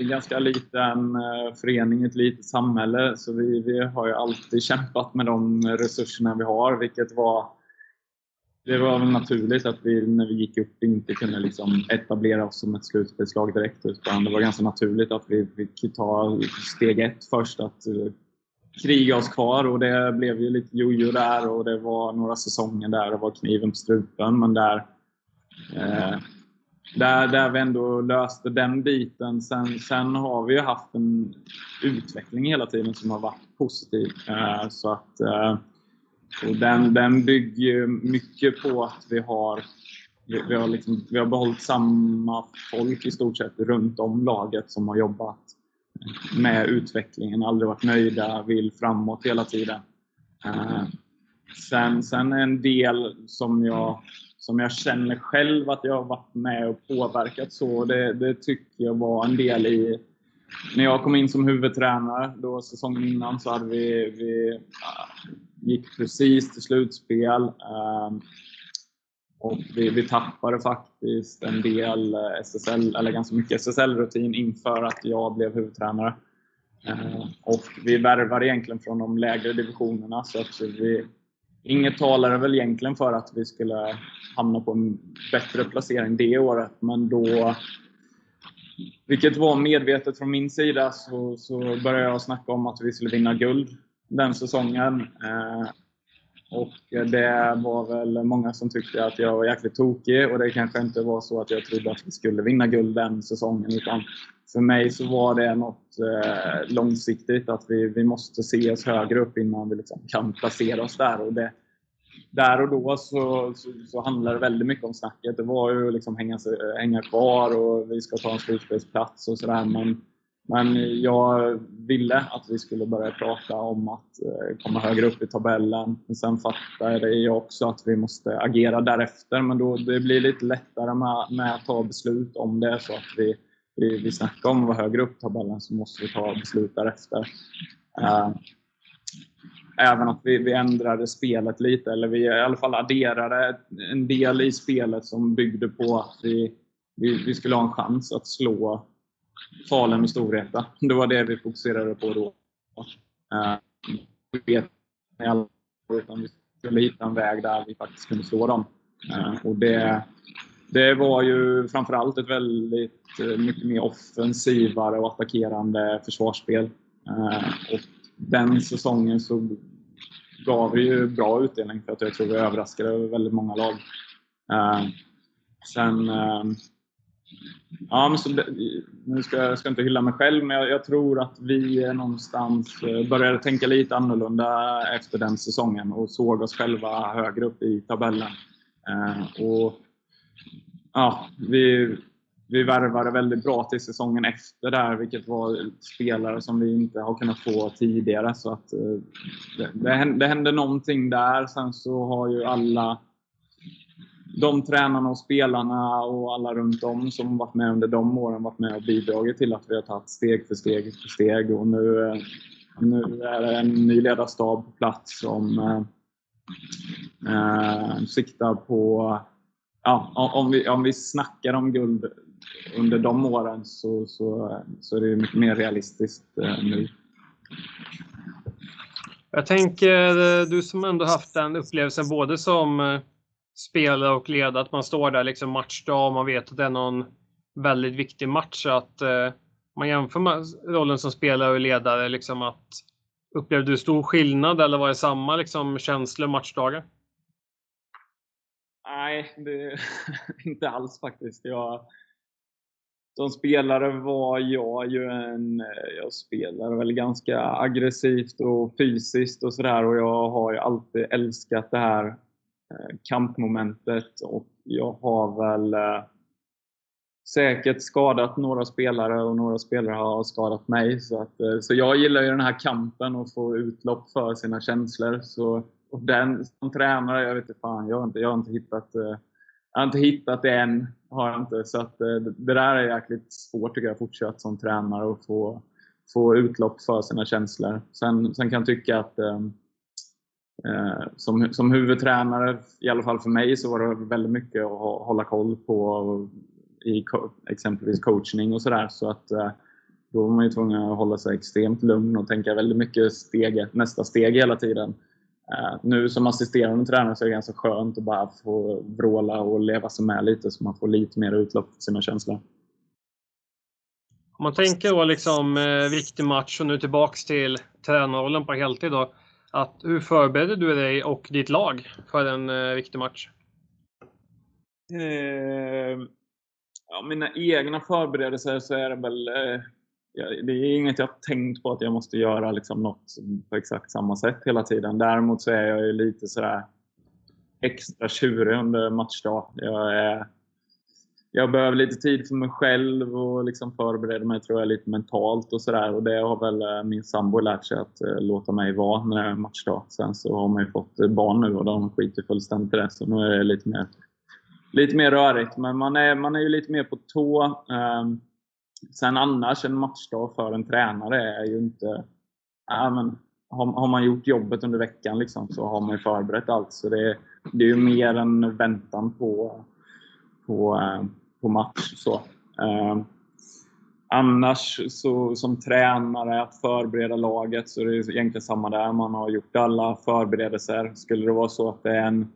en ganska liten förening, ett litet samhälle. Så vi, vi har ju alltid kämpat med de resurserna vi har, vilket var det var väl naturligt att vi när vi gick upp inte kunde liksom etablera oss som ett slutspelslag direkt. Utan det var ganska naturligt att vi fick ta steg ett först, att uh, kriga oss kvar. Och det blev ju lite jojo där och det var några säsonger där det var kniven på strupen. Men där uh, där, där vi ändå löste den biten. Sen, sen har vi ju haft en utveckling hela tiden som har varit positiv. Eh, så att, eh, och den, den bygger mycket på att vi har, vi, vi, har liksom, vi har behållit samma folk i stort sett runt om laget som har jobbat med utvecklingen, aldrig varit nöjda, vill framåt hela tiden. Eh, sen, sen en del som jag, som jag känner själv att jag har varit med och påverkat så, det, det tycker jag var en del i när jag kom in som huvudtränare, då säsongen innan, så hade vi, vi gick precis till slutspel. Ehm, och vi, vi tappade faktiskt en del eh, SSL, eller ganska mycket SSL-rutin inför att jag blev huvudtränare. Ehm, och vi värvade egentligen från de lägre divisionerna, så att vi, inget talade väl egentligen för att vi skulle hamna på en bättre placering det året, men då vilket var medvetet från min sida, så, så började jag snacka om att vi skulle vinna guld den säsongen. Eh, och eh, det var väl många som tyckte att jag var jäkligt tokig och det kanske inte var så att jag trodde att vi skulle vinna guld den säsongen. Utan för mig så var det något eh, långsiktigt, att vi, vi måste se oss högre upp innan vi liksom kan placera oss där. Och det, där och då så, så, så handlade det väldigt mycket om snacket. Det var ju liksom hänga, hänga kvar och vi ska ta en slutspelsplats och sådär. Men, men jag ville att vi skulle börja prata om att eh, komma högre upp i tabellen. Men sen fattade jag också att vi måste agera därefter. Men då, det blir lite lättare med, med att ta beslut om det så att vi, vi, vi snackar om att vara högre upp i tabellen så måste vi ta beslut därefter. Eh, även att vi, vi ändrade spelet lite, eller vi i alla fall adderade en del i spelet som byggde på att vi, vi, vi skulle ha en chans att slå Falun och Storvreta. Det var det vi fokuserade på då. Eh, vi vet utan vi skulle hitta en väg där vi faktiskt kunde slå dem. Eh, och det, det var ju framförallt ett väldigt eh, mycket mer offensivare och attackerande försvarsspel. Och den säsongen så gav det ju bra utdelning för att jag tror vi överraskade väldigt många lag. Sen... Ja, men så, nu ska jag ska inte hylla mig själv, men jag, jag, tror att vi någonstans eh, började tänka lite annorlunda efter den säsongen och såg oss själva högre upp i tabellen. Eh, och ja, vi, vi värvade väldigt bra till säsongen efter där, vilket var spelare som vi inte har kunnat få tidigare. Så att, eh, det, det, hände, det hände någonting där. Sen så har ju alla de tränarna och spelarna och alla runt om som varit med under de åren varit med och bidragit till att vi har tagit steg för steg för steg. Och nu, eh, nu är det en ny ledarstab på plats som eh, eh siktar på ja, om, vi, om vi snackar om guld under de åren så, så, så är det mycket mer realistiskt eh, nu. Jag tänker, eh, du som ändå haft den upplevelsen både som spela spelare och ledare, att man står där liksom matchdag och man vet att det är någon väldigt viktig match. Att eh, man jämför med rollen som spelare och ledare, liksom att upplevde du stor skillnad eller var det samma liksom, känslor matchdagar? Nej, det, inte alls faktiskt. Jag, som spelare var jag ju en... Jag spelar väl ganska aggressivt och fysiskt och sådär och jag har ju alltid älskat det här Eh, kampmomentet och jag har väl eh, säkert skadat några spelare och några spelare har skadat mig. Så, att, eh, så jag gillar ju den här kampen och få utlopp för sina känslor. Så, och den som tränare, jag vet inte fan, jag har inte, jag har inte hittat jag har inte hittat det än. Har jag inte. Så att, det där är jäkligt svårt tycker jag, fortsatt som tränare och få, få utlopp för sina känslor. Sen, sen kan jag tycka att eh, Eh, som, som huvudtränare, i alla fall för mig, så var det väldigt mycket att hålla koll på i exempelvis coachning och sådär. Så att eh, då var man ju tvungen att hålla sig extremt lugn och tänka väldigt mycket steg, nästa steg hela tiden. Eh, nu som assisterande tränare så är det ganska skönt att bara få vråla och leva sig med lite så man får lite mer utlopp för sina känslor. Om man tänker då liksom eh, viktig match och nu tillbaks till tränarrollen på heltid då. Att, hur förbereder du dig och ditt lag för en eh, viktig match? Eh, ja, mina egna förberedelser så är det väl eh, det är inget jag tänkt på att jag måste göra liksom något på exakt samma sätt hela tiden. Däremot så är jag ju lite sådär extra tjurig under matchdag. Jag är, jag behöver lite tid för mig själv och liksom förbereda mig tror jag lite mentalt och sådär. Och det har väl eh, min sambo lärt sig att eh, låta mig vara när det är matchdag. Sen så har man ju fått eh, barn nu och de skiter fullständigt i det. Så nu är det lite mer, lite mer rörigt. Men man är, man är ju lite mer på tå. Ehm, sen annars, en matchdag för en tränare är ju inte... Ja, men, har, har man gjort jobbet under veckan liksom, så har man ju förberett allt. Så det, det är ju mer en väntan på, på på match. Så. Eh, annars så, som tränare, att förbereda laget, så är det egentligen samma där. Man har gjort alla förberedelser. Skulle det vara så att det är en,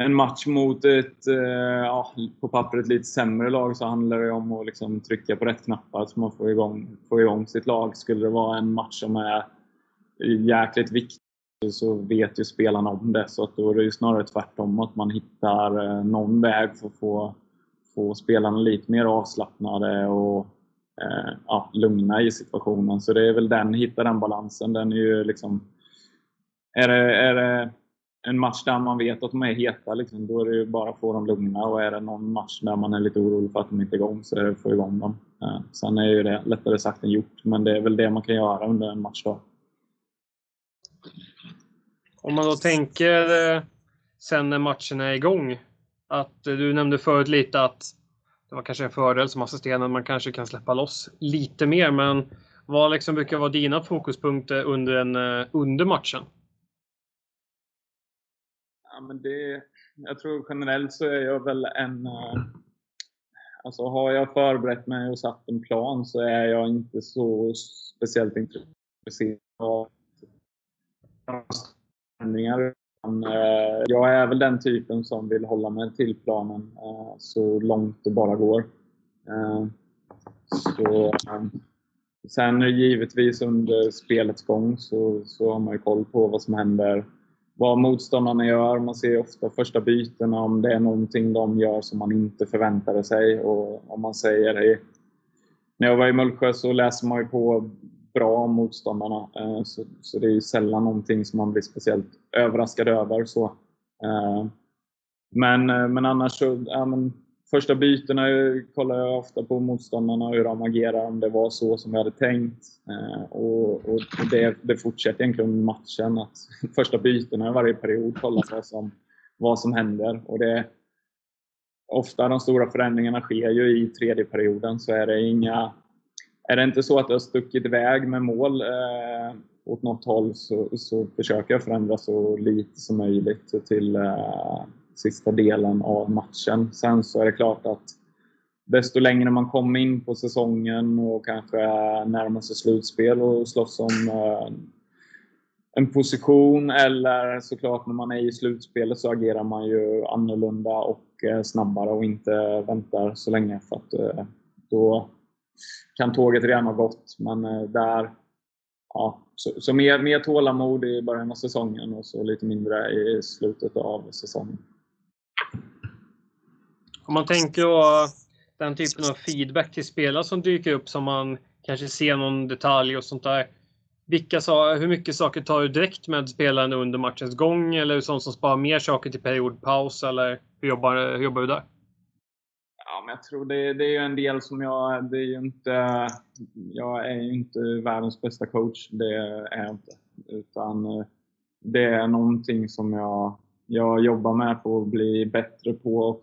en match mot ett, eh, ja, på pappret lite sämre lag så handlar det om att liksom trycka på rätt knappar så man får igång, får igång sitt lag. Skulle det vara en match som är jäkligt viktig så vet ju spelarna om det. Så att då är det ju snarare tvärtom, att man hittar eh, någon väg för att få, få spelarna lite mer avslappnade och eh, ja, lugna i situationen. Så det är väl den, hitta den balansen. Den är ju liksom... Är det, är det en match där man vet att de är heta, liksom, då är det ju bara att få dem lugna. Och är det någon match där man är lite orolig för att de inte är igång, så är det att få igång dem. Eh, sen är ju det lättare sagt än gjort, men det är väl det man kan göra under en match då. Om man då tänker eh, sen när matchen är igång. Att eh, du nämnde förut lite att det var kanske en fördel som assisterande, man kanske kan släppa loss lite mer. Men vad liksom brukar vara dina fokuspunkter under, en, eh, under matchen? Ja, men det, jag tror generellt så är jag väl en... Alltså har jag förberett mig och satt en plan så är jag inte så speciellt intresserad av förändringar. Eh, jag är väl den typen som vill hålla mig till planen eh, så långt det bara går. Eh, så, sen givetvis under spelets gång så, så har man ju koll på vad som händer. Vad motståndarna gör. Man ser ofta första bytena om det är någonting de gör som man inte förväntade sig. Och om man säger. När jag var i Mullsjö så läser man ju på bra motståndarna. Eh, så, så det är sällan någonting som man blir speciellt överraskad över. Så. Eh, men, eh, men annars så, ja, men, första bytena eh, kollar jag ofta på motståndarna och hur de agerar, om det var så som vi hade tänkt. Eh, och, och det, det fortsätter egentligen under matchen. Att första bytena i varje period kollar vad som, vad som händer. Och det, ofta de stora förändringarna sker ju i tredje perioden, så är det inga är det inte så att det har stuckit iväg med mål eh, åt något håll så, så försöker jag förändra så lite som möjligt till eh, sista delen av matchen. Sen så är det klart att desto längre man kommer in på säsongen och kanske närmar sig slutspel och slåss om eh, en position eller såklart när man är i slutspelet så agerar man ju annorlunda och eh, snabbare och inte väntar så länge för att eh, då kan tåget redan ha gått. Men eh, där, ja, så, så mer, mer tålamod i början av säsongen och så lite mindre i slutet av säsongen. Om man tänker på den typen av feedback till spelare som dyker upp som man kanske ser någon detalj och sånt där. Vilka, hur mycket saker tar du direkt med spelaren under matchens gång eller sånt som sparar mer saker till periodpaus eller hur jobbar, hur jobbar du där? Men jag tror det, det är ju en del som jag... Det är ju inte, jag är ju inte världens bästa coach. Det är jag inte. Utan eh, det är någonting som jag, jag jobbar med på att bli bättre på. Och,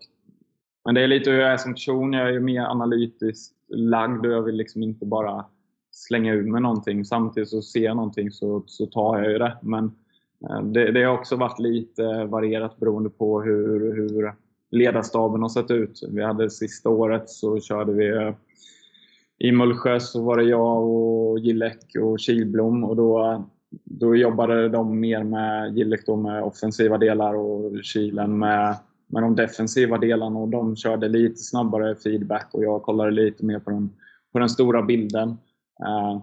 men det är lite hur jag är som person. Jag är ju mer analytiskt lagd och jag vill liksom inte bara slänga ur med någonting. Samtidigt så ser jag någonting så, så tar jag ju det. Men eh, det, det har också varit lite varierat beroende på hur, hur ledarstaben har sett ut. Vi hade sista året så körde vi eh, i Mullsjö så var det jag och Gillek och Kilblom och då, då jobbade de mer med Gillek då med offensiva delar och Kilen med, med de defensiva delarna och de körde lite snabbare feedback och jag kollade lite mer på den, på den stora bilden. Uh,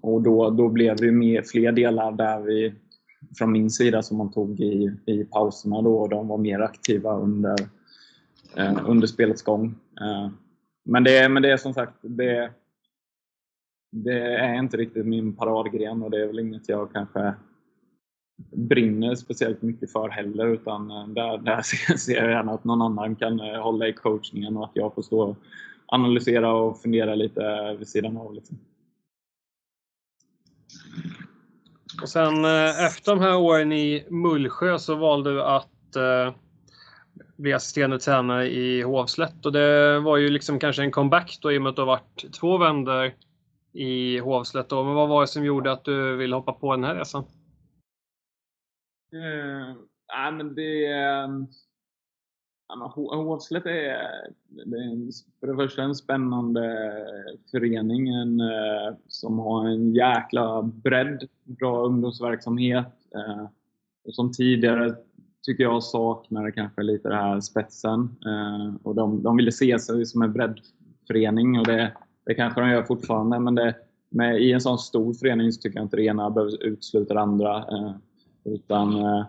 och då, då blev det mer, fler delar där vi från min sida som man tog i, i pauserna då. och De var mer aktiva under, eh, under spelets gång. Eh, men, det, men det är som sagt, det, det är inte riktigt min paradgren och det är väl inget jag kanske brinner speciellt mycket för heller. Utan eh, där, där ser jag gärna att någon annan kan eh, hålla i coachningen och att jag får stå och analysera och fundera lite vid sidan av. Liksom. Och sen eh, efter de här åren i Mullsjö så valde du att eh, bli assisterande tränare i Hovslätt och det var ju liksom kanske en comeback då i och med att du har varit två vändor i Hovslätt. Då. Men vad var det som gjorde att du ville hoppa på den här resan? Uh, nej, men det... Eh, Hovslätt är, det är för det första en spännande förening en, eh, som har en jäkla bredd, bra ungdomsverksamhet. Eh, och som tidigare tycker jag saknade kanske lite den här spetsen. Eh, och de, de ville se sig som en breddförening och det, det kanske de gör fortfarande, men det, med, i en sån stor förening så tycker jag inte det ena behöver utesluta det andra. Utan eh,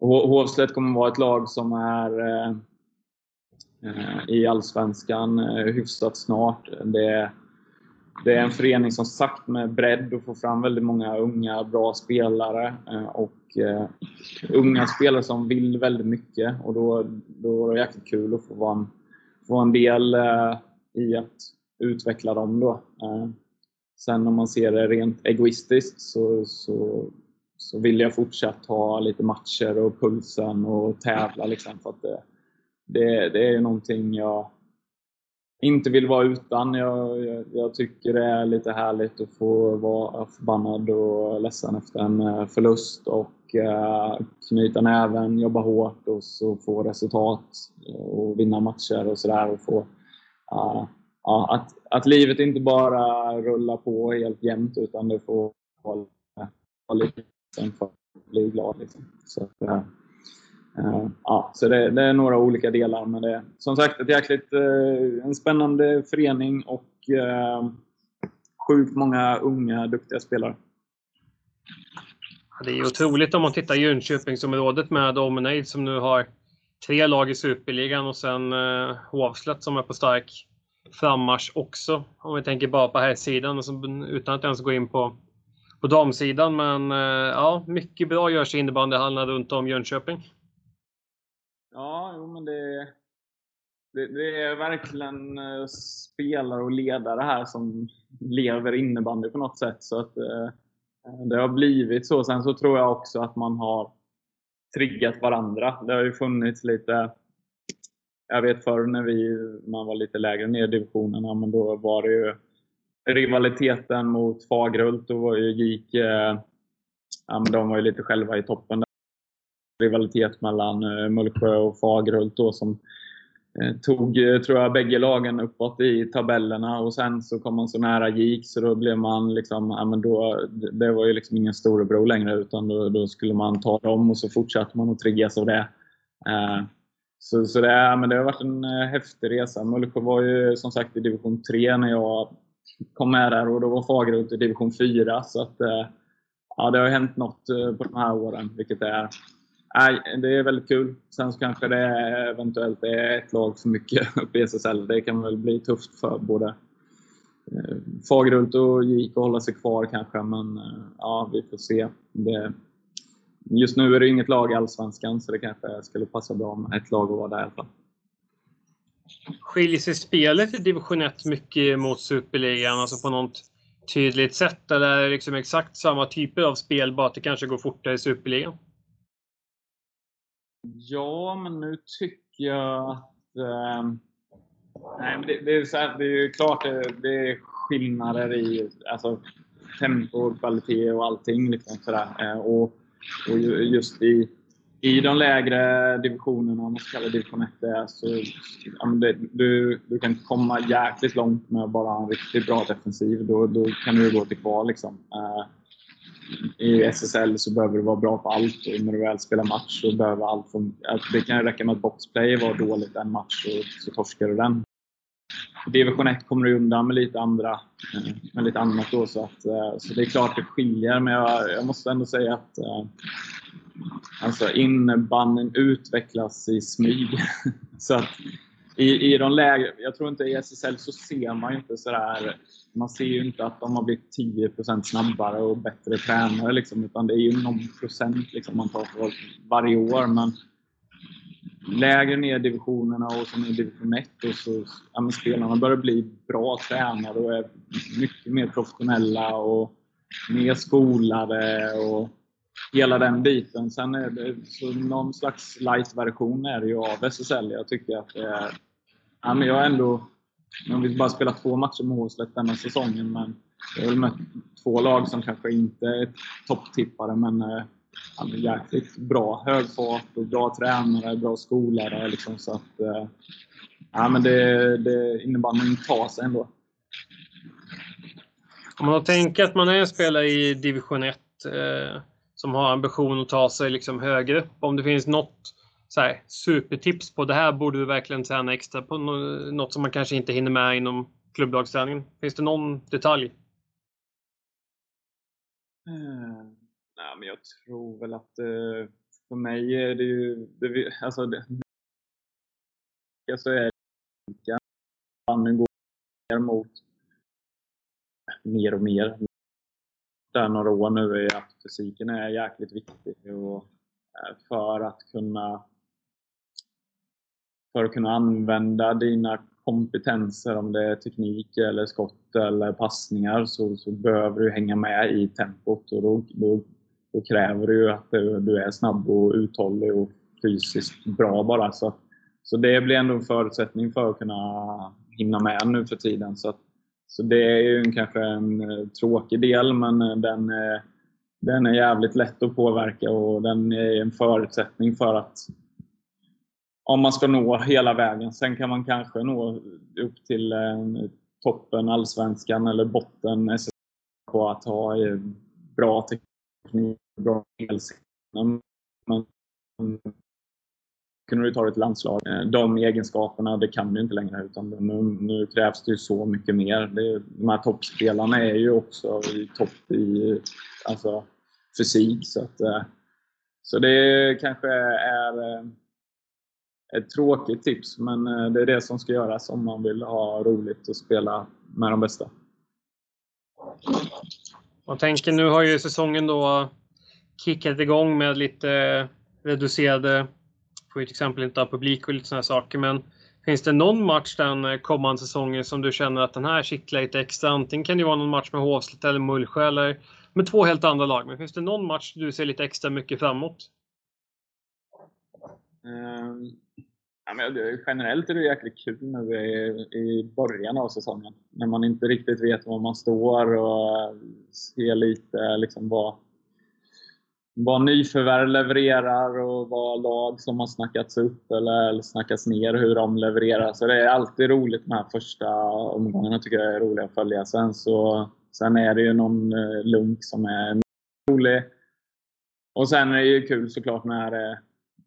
Hovslätt kommer vara ett lag som är eh, i Allsvenskan eh, hyfsat snart. Det, det är en förening som sagt med bredd och får fram väldigt många unga, bra spelare. Eh, och eh, unga spelare som vill väldigt mycket. Och då, då är det jäkligt kul att få vara en, få vara en del eh, i att utveckla dem. Då. Eh, sen om man ser det rent egoistiskt så, så, så vill jag fortsatt ha lite matcher och pulsen och tävla. Liksom, för att det, det, det är någonting jag inte vill vara utan. Jag, jag, jag, tycker det är lite härligt att få vara förbannad och ledsen efter en eh, förlust och eh, knyta näven, jobba hårt och så få resultat eh, och vinna matcher och sådär. Och få uh, ja, att, att livet inte bara rullar på helt jämnt utan det får vara lite sen för att bli glad. Liksom. Så, äh, ja, så det, det, är några olika delar. Men det är som sagt ett jäkligt, äh, en spännande förening och äh, sjukt många unga, duktiga spelare. Det är otroligt om man tittar Jönköpingsområdet med omnejd som nu har tre lag i Superligan och sen eh, Hovslätt som är på stark frammarsch också. Om vi tänker bara på här sidan utan att ens gå in på, på damsidan. Men eh, ja, mycket bra görs i innebandyhallarna runt om Jönköping. Ja, jo, men det, det, det, är verkligen eh, spelare och ledare här som lever innebandy på något sätt. Så att eh, det har blivit så. Sen så tror jag också att man har triggat varandra. Det har ju funnits lite jag vet förr när vi, man var lite lägre ner i divisionerna, men då var det ju rivaliteten mot Fagerhult. Då var ju GIK, eh, ja, men de var ju lite själva i toppen. Där. Rivalitet mellan eh, Mullsjö och Fagerhult då som eh, tog, eh, tror jag, bägge lagen uppåt i tabellerna och sen så kom man så nära GIK så då blev man liksom, ja, men då, det var ju liksom ingen storebror längre utan då, då skulle man ta dem och så fortsatte man att triggas av det. Eh, så, så det, men det har varit en eh, häftig resa. Mullsjö var ju som sagt i division 3 när jag kom med där och då var Fagerhult i division 4. Så att, eh, ja, det har hänt något eh, på de här åren, vilket är, nej, det är väldigt kul. Sen så kanske det är, eventuellt är ett lag för mycket uppe i SSL. Det kan väl bli tufft för både eh, Fagerhult och JIK att hålla sig kvar kanske, men ja, vi får se. Det, Just nu är det inget lag i Allsvenskan, så det kanske skulle passa bra med ett lag att vara där i alla fall. Skiljer sig spelet i division 1 mycket mot Superligan, alltså på något tydligt sätt? Eller är det liksom exakt samma typer av spel, bara att det kanske går fortare i Superligan? Ja, men nu tycker jag att... Eh, nej, men det, det, är så här, det är ju klart det, det är skillnader i alltså, tempo, kvalitet och allting. Liksom sådär. Eh, och och just i, i de lägre divisionerna, om man ska kalla division 1 så ja, det, du, du kan komma jäkligt långt med bara en riktigt bra defensiv. Då, då kan du gå till kval. Liksom. Uh, I SSL så behöver du vara bra på allt och när du väl spelar match så behöver allt funka. Det kan räcka med att boxplay var dåligt en match och så torskar du den. I division 1 kommer du undan med lite, andra, eh, med lite annat. Då, så, att, eh, så det är klart det skiljer, men jag, jag måste ändå säga att alltså innebandyn utvecklas i smyg. så att i, i de lägre, jag tror inte i SSL så ser man ju inte sådär, man ser ju inte att de har blivit 10% snabbare och bättre tränare liksom, utan det är ju någon procent liksom man tar för varje år. Men lägre ner i divisionerna och som i division 1 och så, ja, men spelarna börjar bli bra tränare och är mycket mer professionella och mer skolade och hela den biten. Sen är det så någon slags light-version är det ju av SSL. Jag tycker att det är... Ja, men jag har ändå... Jag vi bara spelat två matcher med Håslet denna säsongen, men jag har väl mött två lag som kanske inte är topptippare, men eh, ja, jäkligt bra. Hög fart och bra tränare, bra skolare. Liksom, så att, eh, ja, men det, det innebandyn tar sig ändå. Om man tänker att man är en spelare i division 1 eh, som har ambition att ta sig liksom högre upp. Om det finns något så här, supertips på det här borde du verkligen träna extra på. Något som man kanske inte hinner med inom klubblagsträningen. Finns det någon detalj? Mm. Nej, men jag tror väl att eh, för mig är det ju... Det, alltså, det, så är det går mer mot mer och mer där några år nu är att fysiken är jäkligt viktig och eh, för att kunna för att kunna använda dina kompetenser, om det är teknik eller skott eller passningar, så, så behöver du hänga med i tempot och då, då, då kräver det ju att du, du, är snabb och uthållig och fysiskt bra bara. Så, så det blir ändå en förutsättning för att kunna hinna med nu för tiden. Så att, så det är ju kanske en eh, tråkig del, men eh, den, eh, den är jävligt lätt att påverka och den är en förutsättning för att om man ska nå hela vägen. Sen kan man kanske nå upp till toppen allsvenskan eller botten på att ha bra teknik, bra elsinne. Men kunde du ta dig till landslag. Eh, de egenskaperna, det kan du inte längre utan nu, nu krävs det ju så mycket mer. Det, de här toppspelarna är ju också i topp i alltså, fysik. Så, att, eh, så det kanske är eh, ett tråkigt tips, men det är det som ska göras om man vill ha roligt och spela med de bästa. Jag tänker, nu har ju säsongen då kickat igång med lite reducerade får ju till exempel inte ha publik och lite sådana saker. Men finns det någon match den eh, kommande säsongen som du känner att den här kittlar lite extra? Antingen kan det vara någon match med Hovslätt eller Mullsjö eller med två helt andra lag. Men finns det någon match du ser lite extra mycket framåt? Um, ehm, ja, men generellt är det jäkligt kul nu i, i början av säsongen. När man inte riktigt vet var man står och eh, ser lite liksom vad, vad nyförvärv levererar och vad lag som har snackats upp eller snackats ner, hur de levererar. Så det är alltid roligt de här första omgångarna, tycker jag är roliga att följa. Sen, så, sen är det ju någon eh, lunk som är rolig. Och sen är det ju kul såklart när det,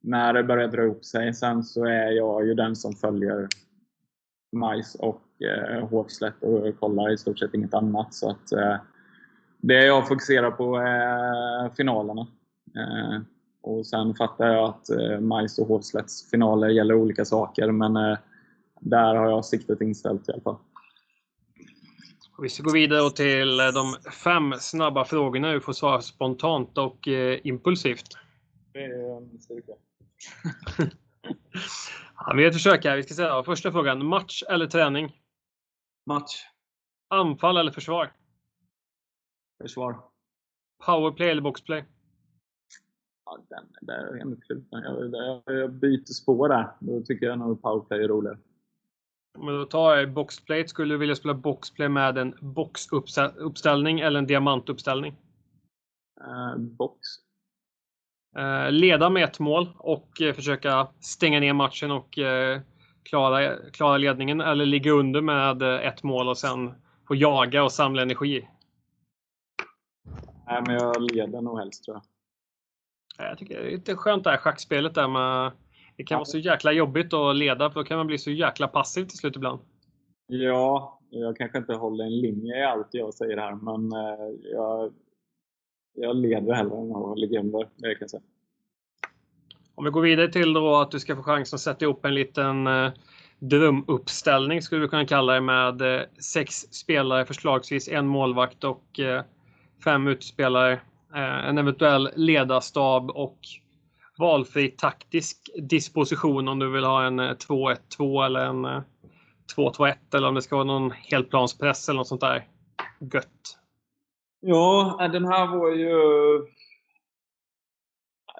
när det börjar dra upp sig. Sen så är jag ju den som följer Majs och eh, Hovslätt och kollar i stort sett inget annat. Så att, eh, det jag fokuserar på är finalerna. Eh, och sen fattar jag att eh, Majs och Hovslätts finaler gäller olika saker, men eh, där har jag siktet inställt i alla fall. Vi ska gå vidare till de fem snabba frågorna du får svara spontant och impulsivt. Det är en styrka. ja, vi försöker. Vi ska säga första frågan. Match eller träning? Match. Anfall eller försvar? Försvar. Powerplay eller boxplay? Ja, den, det är kul. Jag, jag, jag byter spår där. Då tycker jag nog powerplay är roligare. Om du tar boxplay, skulle du vilja spela boxplay med en boxuppställning eller en diamantuppställning? Uh, box. Uh, leda med ett mål och uh, försöka stänga ner matchen och klara, klara ledningen eller ligga under med ett mål och sen få jaga och samla energi. Nej, men jag leder nog helst tror jag. Jag tycker det är lite skönt det här schackspelet där med det kan vara så jäkla jobbigt att leda för då kan man bli så jäkla passiv till slut ibland. Ja, jag kanske inte håller en linje i allt jag säger här men eh, jag, jag leder hellre än att ligga under. Det kan jag säga. Om vi går vidare till då att du ska få chansen att sätta ihop en liten eh, drömuppställning skulle vi kunna kalla det med eh, sex spelare, förslagsvis en målvakt och eh, fem utspelare. Eh, en eventuell ledarstab och valfri taktisk disposition om du vill ha en eh, 2-1-2 eller en eh, 2-2-1 eller om det ska vara någon helplanspress eller något sånt där gött. Ja, den här var ju...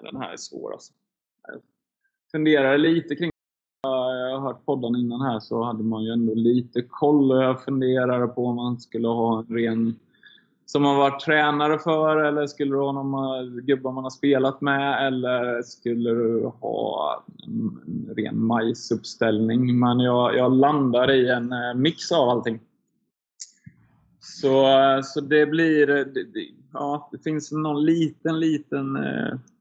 Den här är svår alltså. Jag funderade lite kring jag har hört podden innan här så hade man ju ändå lite koll och jag funderade på om man skulle ha en ren som man varit tränare för eller skulle du ha någon eh, gubbar man har spelat med eller skulle du ha en, ren majsuppställning? Men jag, jag landar i en eh, mix av allting. Så, eh, så det blir... Det, ja, det finns någon liten, liten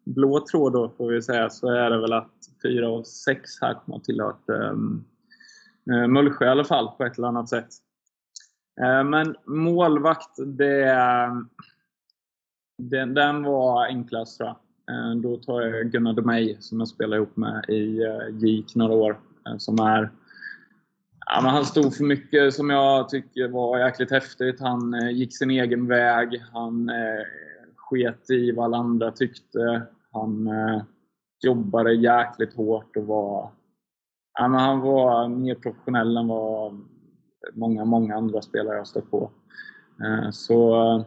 blå tråd då får vi säga, så är det väl att fyra av sex här kommer att tillhört um, Mullsjö i alla fall på ett eller annat sätt. Eh, men målvakt, det, den, den var enklast tror jag. Eh, då tar jag Gunnar Domeij som jag spelade ihop med i eh, GIK några år. Som är Ja, men han stod för mycket som jag tycker var jäkligt häftigt. Han gick sin egen väg. Han eh, sket i vad alla andra tyckte. Han eh, jobbade jäkligt hårt och var, ja, men han var mer professionell än vad många, många andra spelare jag stött på. Eh, så eh,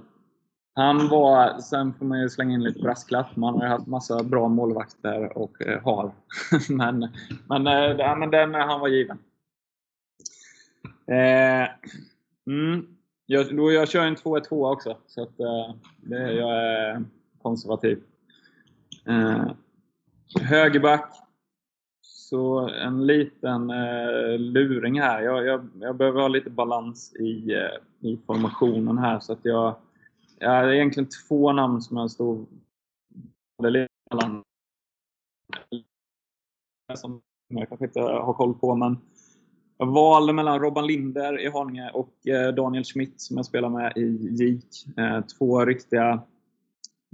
han var, sen får man ju slänga in lite brasklapp, man har ju haft massa bra målvakter och eh, har. men, men, ja, men den, han var given. Eh, mm, jag, då jag kör en 2-1-2 också, så att, eh, det, jag är konservativ. Eh, högerback. Så en liten eh, luring här. Jag, jag, jag, behöver ha lite balans i, eh, i formationen här. Så att jag, jag har egentligen två namn som jag står mellan. Som jag kanske inte har koll på. Men jag valde mellan Robban Linder i Haninge och eh, Daniel Schmidt som jag spelar med i GIK. Eh, två riktiga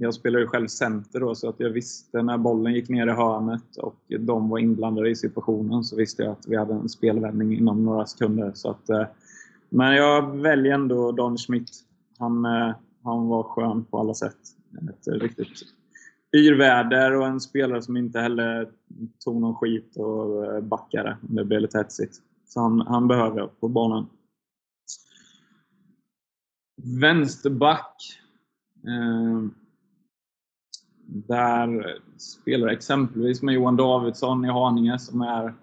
jag spelade själv center då, så att jag visste när bollen gick ner i hörnet och de var inblandade i situationen så visste jag att vi hade en spelvändning inom några sekunder. Så att, eh, men jag väljer ändå Don Schmidt. Han, eh, han var skön på alla sätt. Ett riktigt yrväder och en spelare som inte heller tog någon skit och eh, backade backade. Det blev lite hetsigt. Så han, han behöver jag på banan. Vänsterback. Eh, där spelar exempelvis med Johan Davidsson i Haninge som är,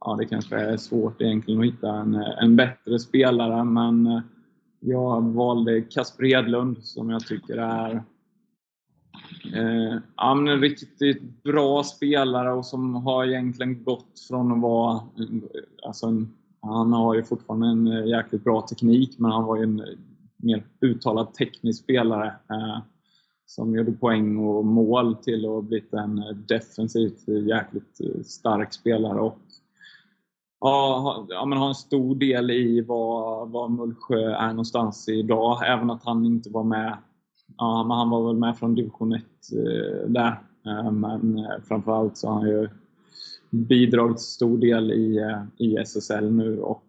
ja det kanske är svårt egentligen att hitta en, en bättre spelare men eh, jag valde Kasper Edlund som jag tycker är eh, en riktigt bra spelare och som har egentligen gått från att vara, alltså en, han har ju fortfarande en eh, jäkligt bra teknik men han var ju en eh, mer uttalad teknisk spelare. Eh, som gjorde poäng och mål till att ha blivit en eh, defensivt jäkligt eh, stark spelare. Och, ja, ja, men har en stor del i vad, vad Mullsjö är någonstans idag. Även att han inte var med. Ja, men han var väl med från division 1 eh, där. Eh, men eh, framförallt så har han ju bidragit stor del i, eh, i SSL nu och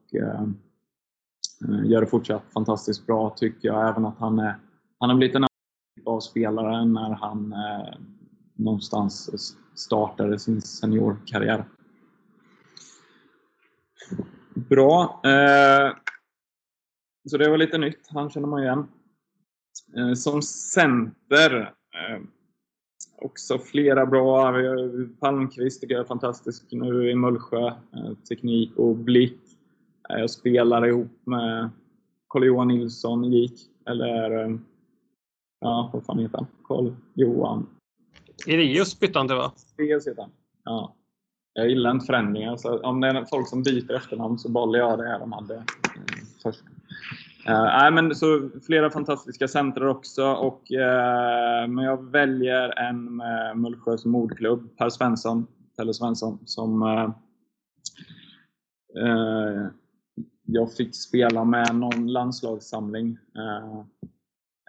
gör det fortsatt fantastiskt bra tycker jag. Även att han, är, han har blivit en av spelare när han eh, någonstans startade sin seniorkarriär. Bra. Eh, så det var lite nytt. Han känner man igen. Eh, som center. Eh, också flera bra. Palmqvist tycker jag är fantastisk nu i Mullsjö. Eh, teknik och blick. Eh, jag spelar ihop med Carl-Johan Nilsson i GIK. Eller eh, Ja, vad fan heter han? Karl-Johan. Irius bytte han till va? Irius heter han. Ja. Jag gillar inte förändringar. Så om det är folk som byter efternamn så bollar jag det de hade mm, först. Uh, nej, men så flera fantastiska centrar också. Och, uh, men jag väljer en med Mullsjös moderklubb, Per Svensson, Pelle Svensson, som uh, jag fick spela med någon landslagssamling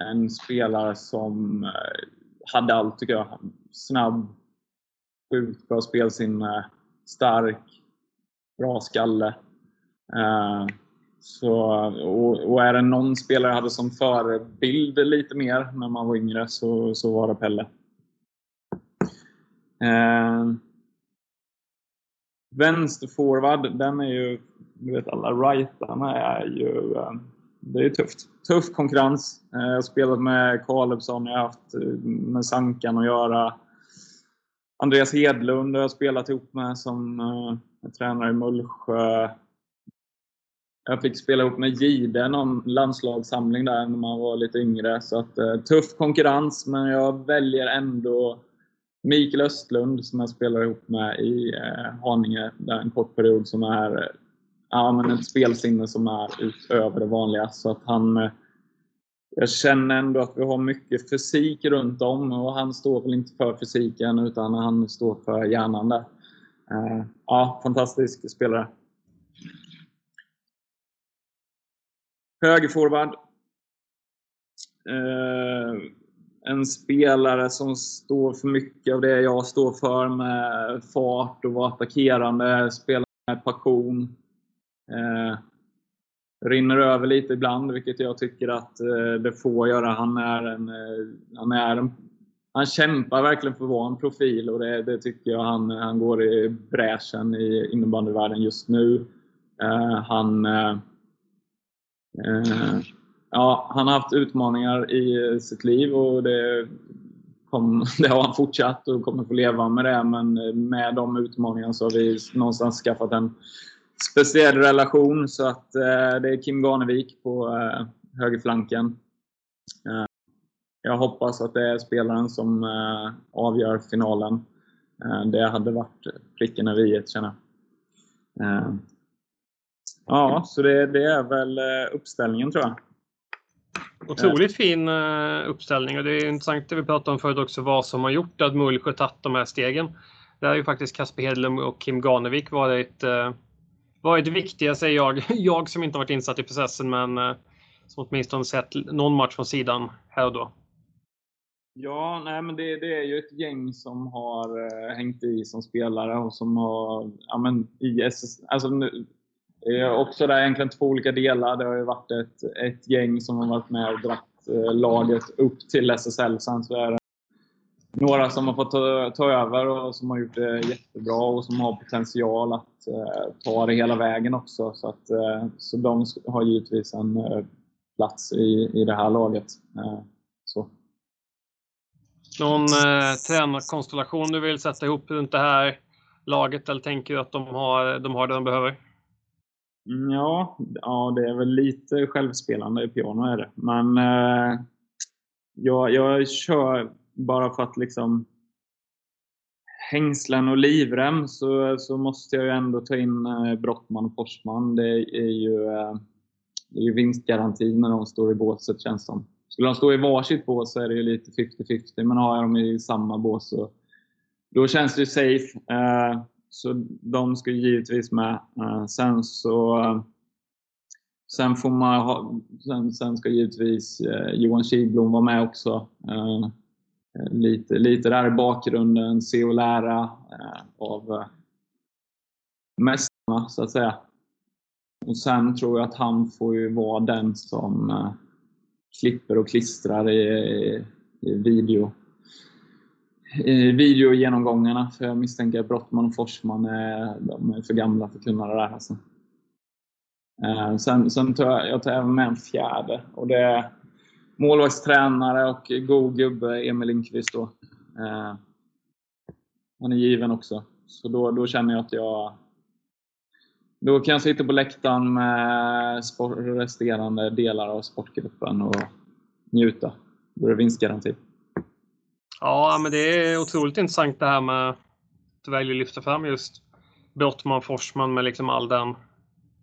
en spelare som eh, hade allt tycker jag. Snabb, sjukt bra spelsinne, eh, stark, bra skalle. Eh, så, och, och, är det någon spelare jag hade som förebild lite mer när man var yngre så, så var det Pelle. Eh, vänsterforward, den är ju, du vet alla rightarna är ju, eh, det är tufft. Tuff konkurrens. Eh, jag har spelat med Kalebsson, jag har haft eh, med Sankan att göra. Andreas Hedlund har jag spelat ihop med som eh, jag tränare i Mullsjö. Jag fick spela ihop med Gide, någon landslagssamling där när man var lite yngre. Så att, tuff konkurrens, men jag väljer ändå Mikael Östlund som jag spelar ihop med i Haninge där en kort period som är ja, men ett spelsinne som är utöver det vanliga. Så att han, eh, jag känner ändå att vi har mycket fysik runt om och han står väl inte för fysiken utan han står för hjärnan där. Eh, ja, fantastisk spelare. Högerforward. Eh, en spelare som står för mycket av det jag står för med fart och vara attackerande, spela med passion. Eh, rinner över lite ibland, vilket jag tycker att eh, det får göra. Han är en, eh, han är en han kämpar verkligen för att vara en profil och det, det tycker jag han, han går i bräschen i innebandyvärlden just nu. Eh, han, eh, eh ja, han har haft utmaningar i sitt liv och det, kom, det har han fortsatt och kommer få leva med det. Men med de utmaningarna så har vi någonstans skaffat en speciell relation. Så att eh, det är Kim Garnevik på eh, högerflanken. Eh, jag hoppas att det är spelaren som eh, avgör finalen. Eh, det hade varit pricken över i känner jag. Eh, ja, så det, det, är väl eh, uppställningen tror jag. Otroligt fin eh, uppställning och det är intressant det vi pratade om förut också vad som har gjort att Mullsjö tagit de här stegen. Där har ju faktiskt Kasper Hedlund och Kim Garnevik varit eh, vad är det viktiga, säger jag. Jag som inte varit insatt i processen, men eh, som åtminstone sett någon match från sidan här och då. Ja, nej, men det, det är ju ett gäng som har eh, hängt i som spelare och som har, ja men i SS, alltså nu, det är också där egentligen två olika delar. Det har ju varit ett, ett gäng som har varit med och dratt eh, laget upp till SSL. Sen så är det några som har fått ta, ta, över och som har gjort det jättebra och som har potential att eh, ta det hela vägen också. Så, att, eh, så de har givetvis en eh, plats i, i det här laget. Eh, så. Någon eh, tränarkonstellation du vill sätta ihop runt det här laget eller tänker du att de har, de har det de behöver? Mm, ja, ja, det är väl lite självspelande i piano är det. Men eh, jag, jag kör bara för att liksom hängslen och livrem så, så måste jag ju ändå ta in eh, Brottman och Forsman. Det är ju, eh, det är ju vinstgaranti när de står i båset känns som. Skulle de stå i varsitt bås så är det ju lite 50-50, men har jag dem i samma bås så då känns det ju safe. Eh, så de ska givetvis med. Eh, sen så Sen, får man ha, sen, sen ska givetvis eh, Johan Kihlblom vara med också. Eh, Eh, lite, lite där i bakgrunden, se och lära eh, av eh, mästarna så att säga. Och sen tror jag att han får ju vara den som eh, klipper och klistrar i, i, video i videogenomgångarna. För jag misstänker att Brottman och Forsman är, de är för gamla för att kunna det där. Alltså. Eh, sen, sen tar jag, jag tar även med en fjärde och det målvaktstränare och god gubbe, Emil Lindqvist då. Eh, han är given också. Så då, då känner jag att jag... Då kan jag sitta på läktaren med sport, resterande delar av sportgruppen och njuta. Då är det vinstgaranti. Ja, men det är otroligt intressant det här med att du väljer att lyfta fram just Brottman, Forsman med liksom all den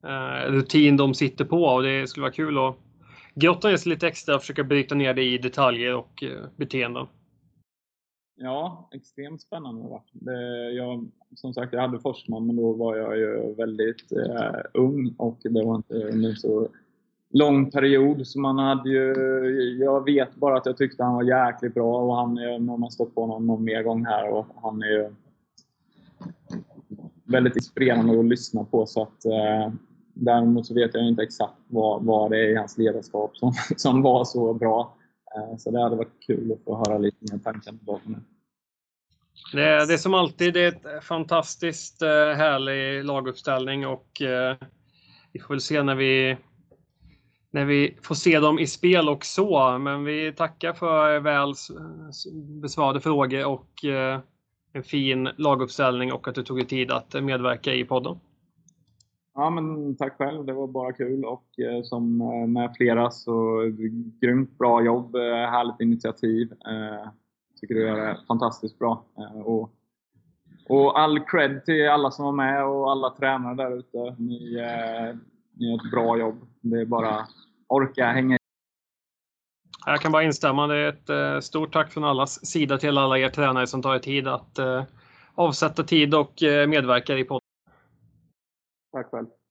eh, rutin de sitter på och det skulle vara kul att grotta ner sig lite extra och försöka bryta ner det i detaljer och eh, beteenden. Ja, extremt spännande. Det, jag, som sagt, jag hade Forsman, men då var jag ju väldigt eh, ung och det var inte under så lång period. Så man hade ju, jag vet bara att jag tyckte han var jäkligt bra och han, har man stått på honom någon mer gång här och han är ju väldigt inspirerande att lyssna på. Så att, eh, däremot så vet jag inte exakt vad, vad det är i hans ledarskap som, som var så bra. Eh, så det hade varit kul att få höra lite mer tankar bakom det. Det är, det är som alltid det är ett fantastiskt eh, härlig laguppställning och eh, vi får väl se när vi när vi får se dem i spel och så. Men vi tackar för väl besvarade frågor och en fin laguppställning och att du tog dig tid att medverka i podden. Ja, men tack själv. Det var bara kul och eh, som eh, med flera så eh, grymt bra jobb, härligt initiativ. Tycker du gör det fantastiskt bra. Och, och all cred till alla som var med och alla tränare där ute. Ni, ni gör ett bra jobb. Det är bara orka hänga jag kan bara instämma. Det är ett stort tack från allas sida till alla er tränare som tar er tid att avsätta tid och medverka i podden. Tack själv.